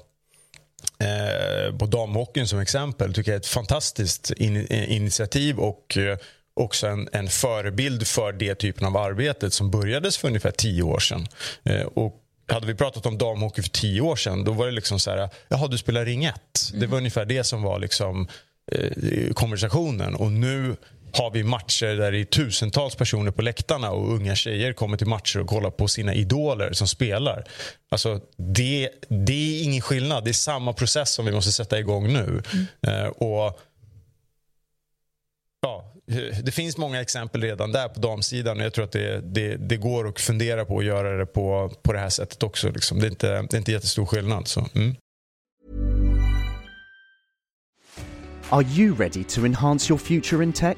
eh, på damhockeyn som exempel tycker jag är ett fantastiskt in, initiativ och eh, också en, en förebild för det typen av arbetet som börjades för ungefär tio år sedan. Eh, och hade vi pratat om damhockey för tio år sedan då var det liksom så här, jaha du spelar ring 1. Mm. Det var ungefär det som var liksom, eh, konversationen. Och nu har vi matcher där det är tusentals personer på läktarna och unga tjejer kommer till matcher och kollar på sina idoler som spelar. Alltså, det, det är ingen skillnad. Det är samma process som vi måste sätta igång nu. Mm. Eh, och ja, det finns många exempel redan där på damsidan och jag tror att det, det, det går att fundera på att göra det på, på det här sättet också. Liksom. Det, är inte, det är inte jättestor skillnad. Så, mm. Are you ready to enhance your future in tech?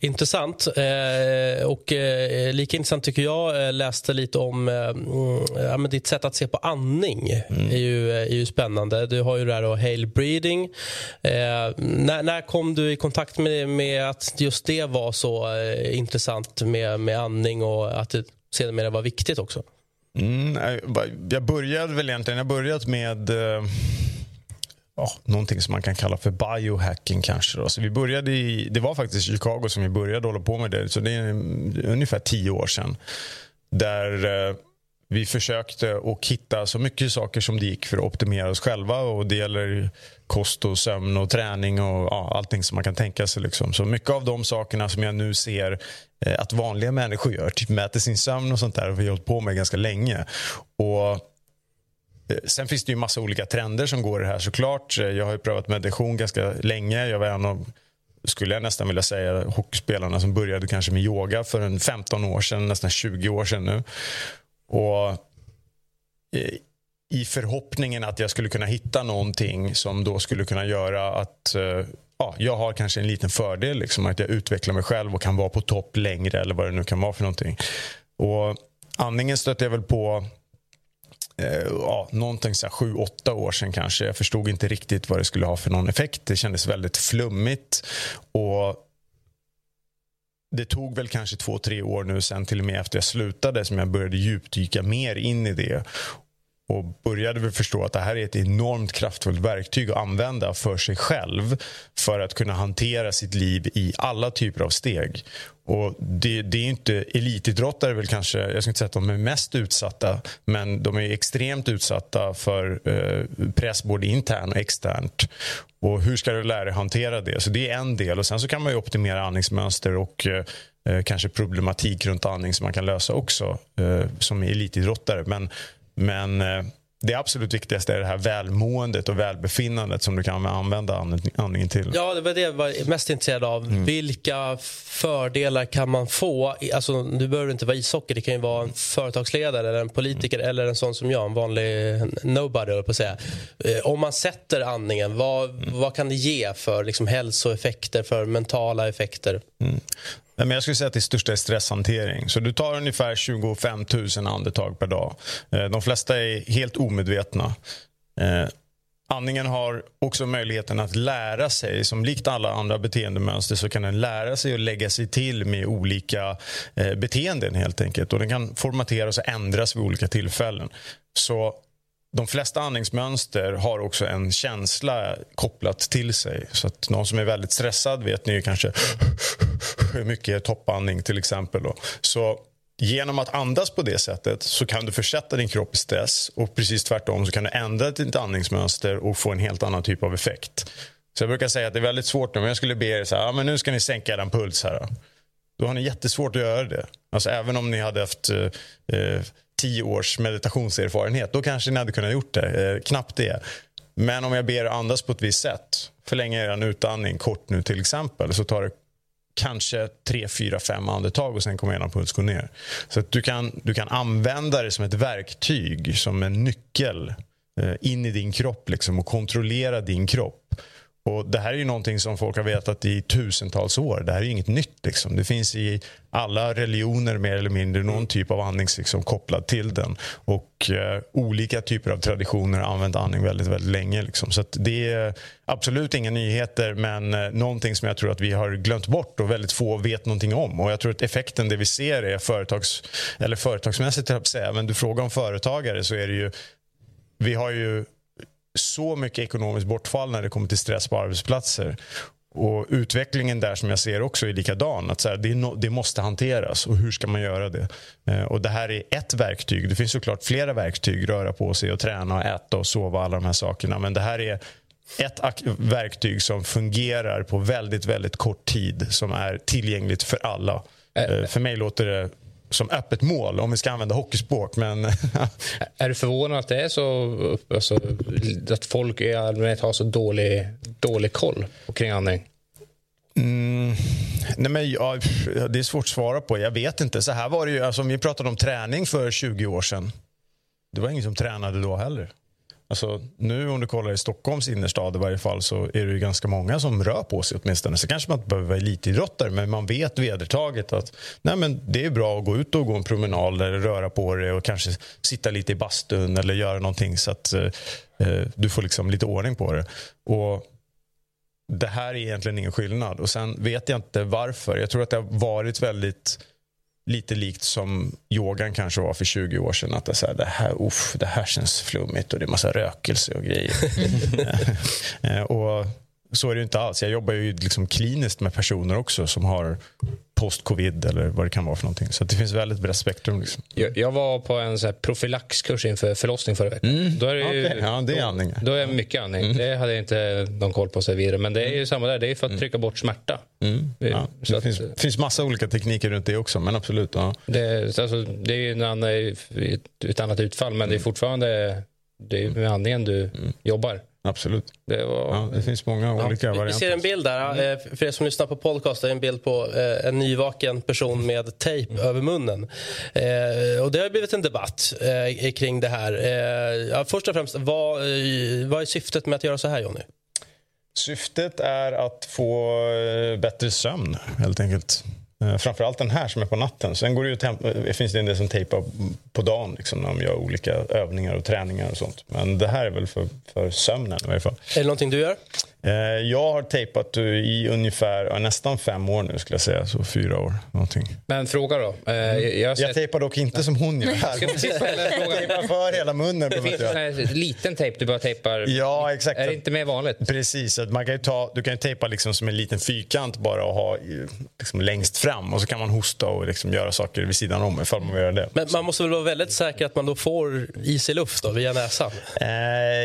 Intressant. Eh, och eh, lika intressant tycker jag eh, läste lite om eh, ja, ditt sätt att se på andning. Mm. är, ju, är ju spännande. Du har ju det här då, hail breeding. När, när kom du i kontakt med, med att just det var så intressant med, med andning och att det sedermera var viktigt också? Mm, jag började väl egentligen, jag börjat med ja, någonting som man kan kalla för biohacking kanske. Då. Så vi började i, det var faktiskt i Chicago som vi började hålla på med det. Så det är ungefär tio år sedan. Där eh, vi försökte att hitta så mycket saker som det gick för att optimera oss själva. Och Det gäller kost, och sömn och träning och ja, allting som man kan tänka sig. Liksom. Så mycket av de sakerna som jag nu ser eh, att vanliga människor gör, typ mäter sin sömn och sånt där, har vi hållit på med ganska länge. Och Eh, sen finns det ju massa olika trender som går i det här såklart. Eh, jag har ju prövat meditation ganska länge. Jag var en av, skulle jag nästan vilja säga, hockeyspelarna som började kanske med yoga för en 15 år sedan, nästan 20 år sedan nu. Och eh, i förhoppningen att jag skulle kunna hitta någonting som då skulle kunna göra att ja, jag har kanske en liten fördel, liksom, att jag utvecklar mig själv och kan vara på topp längre eller vad det nu kan vara för någonting. Och andningen stötte jag väl på Eh, ja, någonting så här sju, åtta år sedan kanske. Jag förstod inte riktigt vad det skulle ha för någon effekt. Det kändes väldigt flummigt. Och det tog väl kanske två, tre år nu sen till och med efter jag slutade som jag började djupdyka mer in i det och började väl förstå att det här är ett enormt kraftfullt verktyg att använda för sig själv för att kunna hantera sitt liv i alla typer av steg. Och det, det, är inte elitidrottare väl kanske, jag ska inte säga att de är mest utsatta men de är extremt utsatta för eh, press både internt och externt. Och hur ska du lära dig hantera det? Så det är en del. Och Sen så kan man optimera andningsmönster och eh, eh, kanske problematik runt andning som man kan lösa också eh, som elitidrottare. Men men eh, det absolut viktigaste är det här välmåendet och välbefinnandet som du kan använda andningen till. Ja, det var det jag var mest intresserad av. Mm. Vilka fördelar kan man få? Alltså, du behöver inte vara ishockey. Det kan ju vara en företagsledare, eller en politiker mm. eller en sån som jag, en vanlig nobody. På att säga. Eh, om man sätter andningen, vad, mm. vad kan det ge för liksom, hälsoeffekter, för mentala effekter? Mm. Men jag skulle säga att det största är stresshantering. Så du tar ungefär 25 000 andetag per dag. Eh, de flesta är helt omedvetna. Eh, andningen har också möjligheten att lära sig. Som likt alla andra beteendemönster så kan den lära sig att lägga sig till med olika eh, beteenden helt enkelt. Och den kan formateras och ändras vid olika tillfällen. Så de flesta andningsmönster har också en känsla kopplat till sig. Så att någon som är väldigt stressad vet ni kanske hur mycket toppandning till exempel. Då. Så genom att andas på det sättet så kan du försätta din kropp i stress och precis tvärtom så kan du ändra ditt andningsmönster och få en helt annan typ av effekt. Så jag brukar säga att det är väldigt svårt om jag skulle be er så här, ah, men nu ska ni sänka er puls här. då har ni jättesvårt att göra det. Alltså även om ni hade haft eh, eh tio års meditationserfarenhet, då kanske ni hade kunnat gjort det. Eh, knappt det. Men om jag ber er andas på ett visst sätt, förlänga er utandning kort nu till exempel, så tar det kanske tre, fyra, fem andetag och sen kommer ena puls gå ner. Så att du kan, du kan använda det som ett verktyg, som en nyckel eh, in i din kropp liksom, och kontrollera din kropp. Och Det här är ju någonting som folk har vetat i tusentals år. Det här är inget nytt. Liksom. Det finns i alla religioner mer eller mindre någon typ av andning liksom, kopplad till den. Och eh, Olika typer av traditioner har använt andning väldigt, väldigt länge. Liksom. Så det är absolut inga nyheter men eh, någonting som jag tror att vi har glömt bort och väldigt få vet någonting om. Och jag tror att effekten det vi ser är företags, eller företagsmässigt, jag säga. men du frågar om företagare så är det ju vi har ju så mycket ekonomiskt bortfall när det kommer till stress på arbetsplatser. Och Utvecklingen där som jag ser också är likadan. Att så här, det, no, det, måste hanteras. och Hur ska man göra det? Eh, och Det här är ett verktyg. Det finns såklart flera verktyg. Röra på sig, och träna, och äta och sova. alla de här sakerna. Men det här är ett verktyg som fungerar på väldigt, väldigt kort tid. Som är tillgängligt för alla. Eh, för mig låter det som öppet mål, om vi ska använda hockeyspråk. Men är du förvånad att det är så alltså, att folk i allmänhet har så dålig, dålig koll kring andning? Mm, nej men, ja, det är svårt att svara på. Jag vet inte. Så här var det ju, alltså, om vi pratade om träning för 20 år sedan. Det var ingen som tränade då heller. Alltså, nu om du kollar i Stockholms innerstad i varje fall så är det ju ganska många som rör på sig åtminstone. Så kanske man inte behöver vara elitidrottare men man vet vedertaget att nej, men det är bra att gå ut och gå en promenad eller röra på dig och kanske sitta lite i bastun eller göra någonting så att eh, eh du får liksom lite ordning på det. Och det här är egentligen ingen skillnad. Och Sen vet jag inte varför. Jag tror att det har varit väldigt lite likt som yogan kanske var för 20 år sedan. Att det, så här, det, här, uff, det här känns flummigt och det är massa rökelse och grejer. Eh, och så är det inte alls. Jag jobbar ju liksom kliniskt med personer också som har post-covid eller vad det kan vara för någonting. Så det finns väldigt brett spektrum. Liksom. Jag, jag, var på en så här profylaxkurs inför förlossning förra veckan. Mm. Då är det ju, okay. ja, det är andning. Då, då är mycket andning. Mm. Det hade jag inte någon koll på sig vidare. Men det är ju samma där. Det är för att mm. trycka bort smärta. Mm. Ja, det att, finns, finns massa olika tekniker runt det också. Men absolut. Ja. Det, alltså, det är en annan, ett annat utfall. Men det är mm. fortfarande det är med andningen du mm. jobbar. Absolut. Det, var... ja, det finns många olika ja. varianter. Vi ser en bild där. Mm. För er som lyssnar på podcast är en bild på eh, en nyvaken person med tejp mm. över munnen. Eh, och Det har blivit en debatt eh, kring det här. Först och främst, vad, vad är syftet med att göra så här, Jonny? Syftet är att få bättre sömn, helt enkelt. Eh, framförallt den här som är på natten. Sen går det, ju det eh, finns det en del som tejpar på dagen liksom, när de gör olika övningar och träningar och sånt. Men det här är väl för, för sömnen i varje fall. Är det någonting du gör? Eh, jag har tejpat i ungefär nästan fem år nu, skulle jag säga. Så fyra år. Någonting. Men fråga då. Eh, jag, sett... jag tejpar dock inte som hon gör. Här. jag tejpar för hela munnen. Det finns en liten tejp du bara tejpar. Ja, exakt. Är det inte mer vanligt? Precis. man kan ta, du kan ju tejpa liksom som en liten fyrkant bara och ha liksom längst fram. Och så kan man hosta och liksom göra saker vid sidan om ifall man vill göra det. Men man måste väl vara väldigt säker att man då får i sig luft då, via näsan? Eh,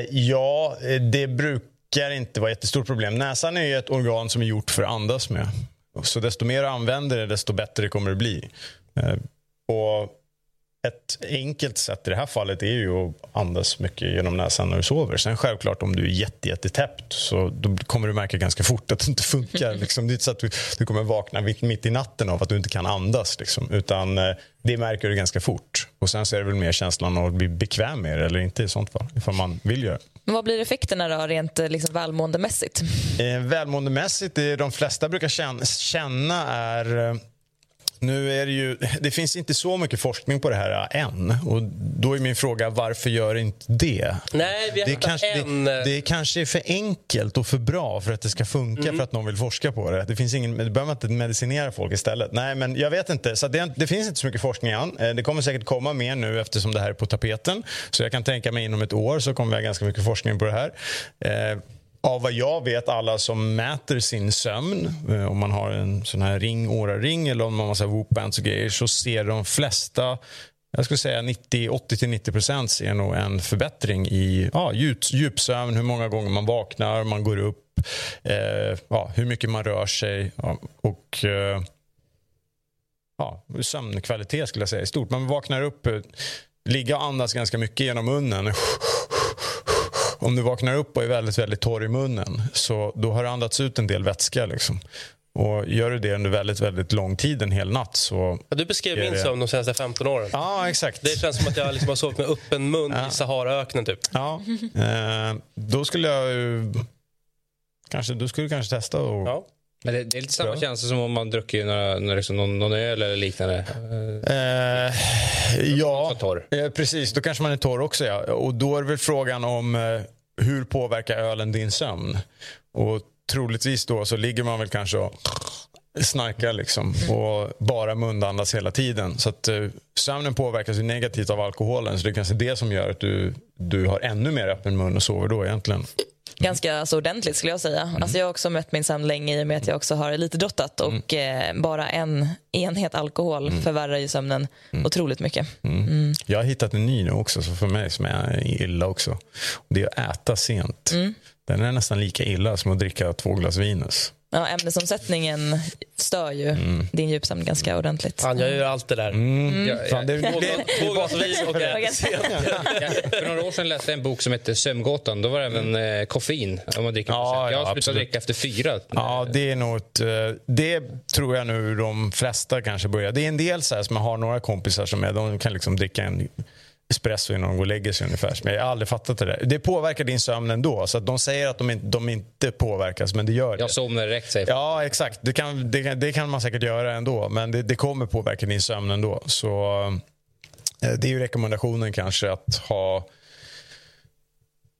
ja, det brukar brukar inte vara ett jättestort problem. Näsan är ett organ som är gjort för att andas med. Så desto mer du använder det, desto bättre kommer det bli. Eh, och ett enkelt sätt i det här fallet är ju att andas mycket genom näsan när du sover. Sen självklart om du är jätte, jättetäppt så då kommer du märka ganska fort att det inte funkar. Liksom. Det är inte så att du, du kommer vakna mitt i natten av att du inte kan andas. Liksom. Utan eh, det märker du ganska fort. Och Sen så är det väl mer känslan av att bli bekväm med det eller inte i sånt fall. Ifall man vill göra men vad blir effekterna då rent eh, liksom, välmåendemässigt? Eh, välmåendemässigt, det de flesta brukar känna, är eh, nu är det ju, det finns inte så mycket forskning på det här än. Och då är min fråga, varför gör inte det? Nej, vi har det, kanske, en... det, det kanske är för enkelt och för bra för att det ska funka mm. för att någon vill forska på det. Det finns ingen, det behöver man inte medicinera folk istället. Nej, men jag vet inte. Så det, det, finns inte så mycket forskning än. Eh, det kommer säkert komma mer nu eftersom det här är på tapeten. Så jag kan tänka mig inom ett år så kommer vi ha ganska mycket forskning på det här. Av vad jag vet, alla som mäter sin sömn, eh, om man har en sån här ring, Oura-ring eller om man har Whoop-bands och grejer, så ser de flesta jag skulle säga 80-90 % ser nog en förbättring i ja, djup, djupsömn, hur många gånger man vaknar, man går upp, eh, ja, hur mycket man rör sig. Ja, och eh, ja, sömnkvalitet skulle jag säga i stort. Man vaknar upp, eh, ligga och andas ganska mycket genom munnen. Om du vaknar upp och är väldigt, väldigt torr i munnen så då har du andats ut en del vätska. Liksom. Och gör du det under väldigt, väldigt lång tid, en hel natt, så... Ja, du beskrev min det- sömn de senaste 15 åren. Ja, exakt. Det känns som att jag liksom har sovit med öppen mun i Saharaöknen. Typ. Ja, eh, då skulle jag. Kanske, du skulle kanske testa och... Ja. Men det, det är lite samma känsla som om man druckit några, några, liksom, någon, någon öl eller liknande. Eh, ja, eh, precis. Då kanske man är torr också. Ja. Och då är väl frågan om eh, hur påverkar ölen din sömn? Och troligtvis då så ligger man väl kanske och snarkar liksom och bara mundandas hela tiden. Så att eh, sömnen påverkas ju negativt av alkoholen. Så det är kanske det som gör att du, du har ännu mer öppen mun och sover då egentligen. Ganska så ordentligt skulle jag säga. Mm. Alltså jag har också mött min sömn länge i och med att jag också har lite drottat och Mm. eh, bara en enhet alkohol förvärrar ju sömnen Mm. otroligt mycket. Mm. Jag har hittat en ny nu också så för mig som är illa också. Det är att äta sent. Mm. Den är nästan lika illa som att dricka två glas Vinus. Ja, ämnesomsättningen stör ju Mm. din djupsömn ganska ordentligt. Fan, jag gör allt det där. Mm. Två det, glas- Två glas vin och för några år sedan läste jag en bok som hette Sömngåtan. Då var det även eh, koffein om man dricker Ja. Jag ja, har slutat dricka efter fyra. Ja, det är nog ett, eh, Det tror jag nu de flesta kanske börjar. Det är en del så här som jag har några kompisar som är, de kan liksom dricka en espresso innan de går och lägger sig ungefär. Men jag har aldrig fattat det där. Det påverkar din sömn ändå. Så de säger att de inte, de inte påverkas, men det gör det. Jag somnar direkt säger Ja, exakt. Det kan, det, det kan man säkert göra ändå. Men det, det kommer påverka din sömn ändå. Så eh, det är ju rekommendationen kanske att ha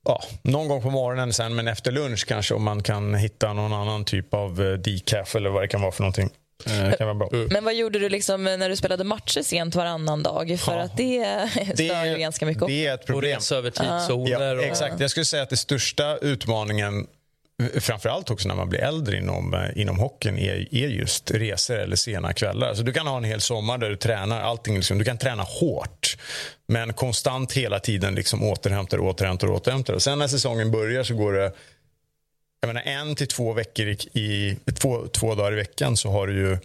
ja, någon gång på morgonen sen, men efter lunch kanske om man kan hitta någon annan typ av eh, decaf eller vad det kan vara för någonting. Eh, Det kan vara bra. Men vad gjorde du liksom när du spelade matcher sent varannan dag? För att det stör ju ganska mycket. Det är ett Och problem. resa över tidszoner. Ja, och... exakt. Jag skulle säga att det största utmaningen framförallt också när man blir äldre inom, eh, inom hockeyn är, är just resor eller sena kvällar. Alltså du kan ha en hel sommar där du tränar allting. Liksom, du kan träna hårt men konstant hela tiden liksom återhämtar, återhämtar, återhämtar. Och sen när säsongen börjar så går det jag menar, en till två veckor i, i två, två dagar i veckan så har du ju,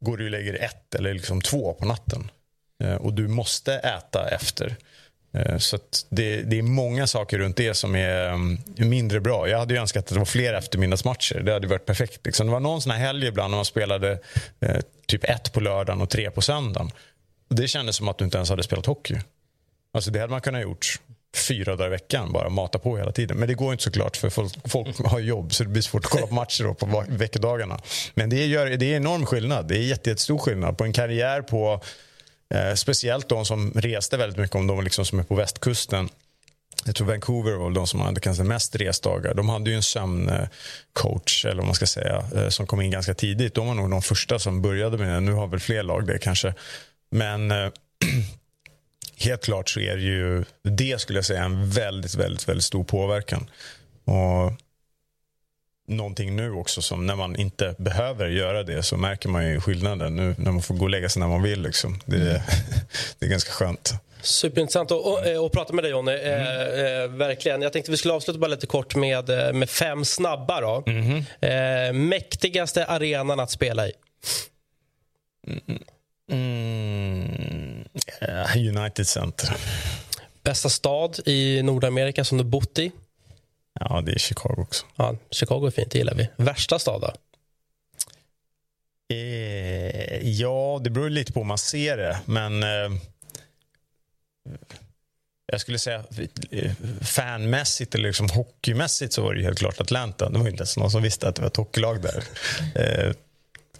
går du och lägger ett eller liksom två på natten. Eh, och du måste äta efter. Eh, Så att det, det är många saker runt det som är um, mindre bra. Jag hade ju önskat att det var fler eftermiddagsmatcher. Det hade varit perfekt. Liksom. Det var någon sån här helg ibland när man spelade eh, typ ett på lördagen och tre på söndagen. Och Det kändes som att du inte ens hade spelat hockey. Alltså det hade man kunnat gjort fyra dagar i veckan, bara mata på hela tiden. Men det går inte såklart för folk, folk har jobb så det blir svårt att kolla på matcher då på veckodagarna. Men det, gör, det är enorm skillnad. Det är jättestor skillnad på en karriär på Eh, speciellt de som reste väldigt mycket, om de liksom som är på västkusten. Jag tror Vancouver var de som hade kanske mest resdagar. De hade ju en sömncoach, eller vad man ska säga, eh, som kom in ganska tidigt. De var nog de första som började med det. Nu har väl fler lag det kanske. Men eh, helt klart så är det ju det skulle jag säga en väldigt, väldigt, väldigt stor påverkan. Och någonting nu också som när man inte behöver göra det så märker man ju skillnaden nu när man får gå och lägga sig när man vill. Liksom. Det, det är ganska skönt. Superintressant att, att prata med dig Jonny. Mm. Eh, eh, verkligen. Jag tänkte vi skulle avsluta bara lite kort med, eh, med fem snabba. Då. Mm-hmm. Eh, mäktigaste arenan att spela i? Mm, eh, United Center. Bästa stad i Nordamerika som du bott i? Ja, det är Chicago också. Ja, Chicago är fint, det gillar vi. Värsta stad då? Eh, ja, det beror lite på hur man ser det. Men eh, jag skulle säga eh, fanmässigt eller liksom hockeymässigt så var det ju helt klart Atlanta. Det var inte ens någon som visste att det var ett hockeylag där. Eh,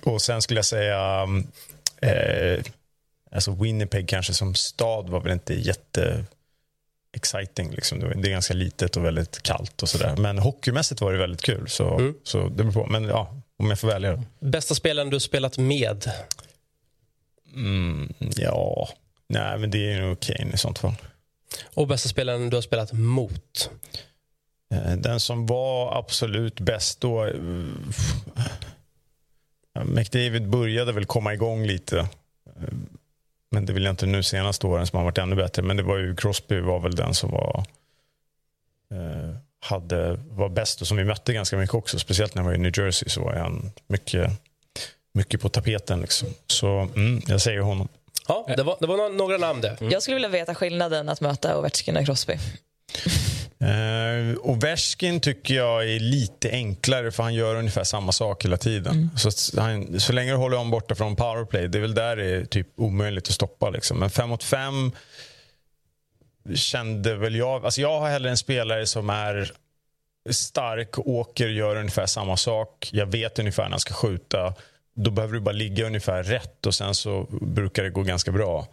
och sen skulle jag säga eh, alltså Winnipeg kanske som stad var väl inte jätte exciting. Liksom. Det är ganska litet och väldigt kallt och sådär. Men hockeymässigt var det väldigt kul. Så, så det beror på. Men ja, om jag får välja. Bästa spelaren du spelat med? Mm, ja, nej men det är nog Kane i sånt fall. Och bästa spelaren du har spelat mot? Eh, Den som var absolut bäst då... McDavid började väl komma igång lite. Men det vill jag inte nu senaste åren som har varit ännu bättre. Men det var ju Crosby var väl den som var eh, hade, var bäst och som vi mötte ganska mycket också. Speciellt när jag var i New Jersey så var han mycket, mycket på tapeten. Liksom. Så mm, jag säger honom. Ja, det var, det var några namn det. Jag skulle vilja veta skillnaden att möta Ovechkin och Crosby. Uh, Ovechkin tycker jag är lite enklare för han gör ungefär samma sak hela tiden. Mm. Så, han, så länge du håller honom borta från powerplay, det är väl där det är typ omöjligt att stoppa. Liksom. Men 5 mot 5 kände väl jag... Alltså jag har hellre en spelare som är stark, åker, gör ungefär samma sak. Jag vet ungefär när han ska skjuta. Då behöver du bara ligga ungefär rätt och sen så brukar det gå ganska bra.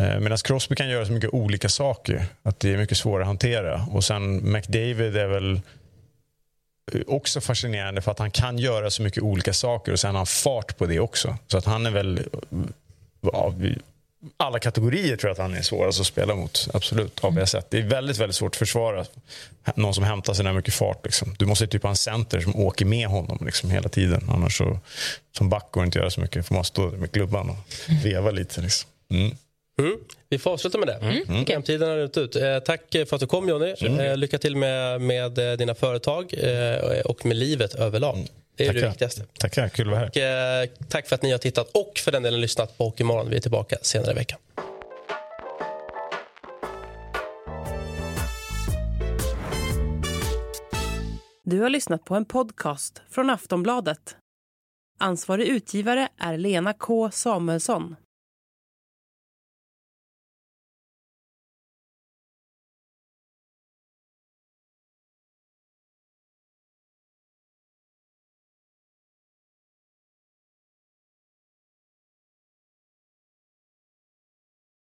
Eh, medan Crosby kan göra så mycket olika saker att det är mycket svårare att hantera. Och sen McDavid är väl eh, också fascinerande för att han kan göra så mycket olika saker och sen har han fart på det också. Så att han är väl... Eh, Av alla kategorier tror jag att han är svårast att spela mot. Absolut, har jag sett. Det är väldigt, väldigt svårt att försvara någon som hämtar så där mycket fart. Liksom. Du måste typ ha en center som åker med honom liksom, hela tiden. Annars så, som back går det inte att göra så mycket. För man stå med klubban och veva lite. Liksom. Mm. Mm. Vi får avsluta med det. Mm. Mm. Hemtiden har ut. ut. Eh, tack för att du kom, Jonny. Mm. Eh, lycka till med, med eh, dina företag eh, och med livet överlag. Mm. Det är tackar. det viktigaste. Tackar, kul att vara här. Och, eh, tack för att ni har tittat och för den delen lyssnat på Hockeymorgon. Vi är tillbaka senare i veckan. Du har lyssnat på en podcast från Aftonbladet. Ansvarig utgivare är Lena K Samuelsson.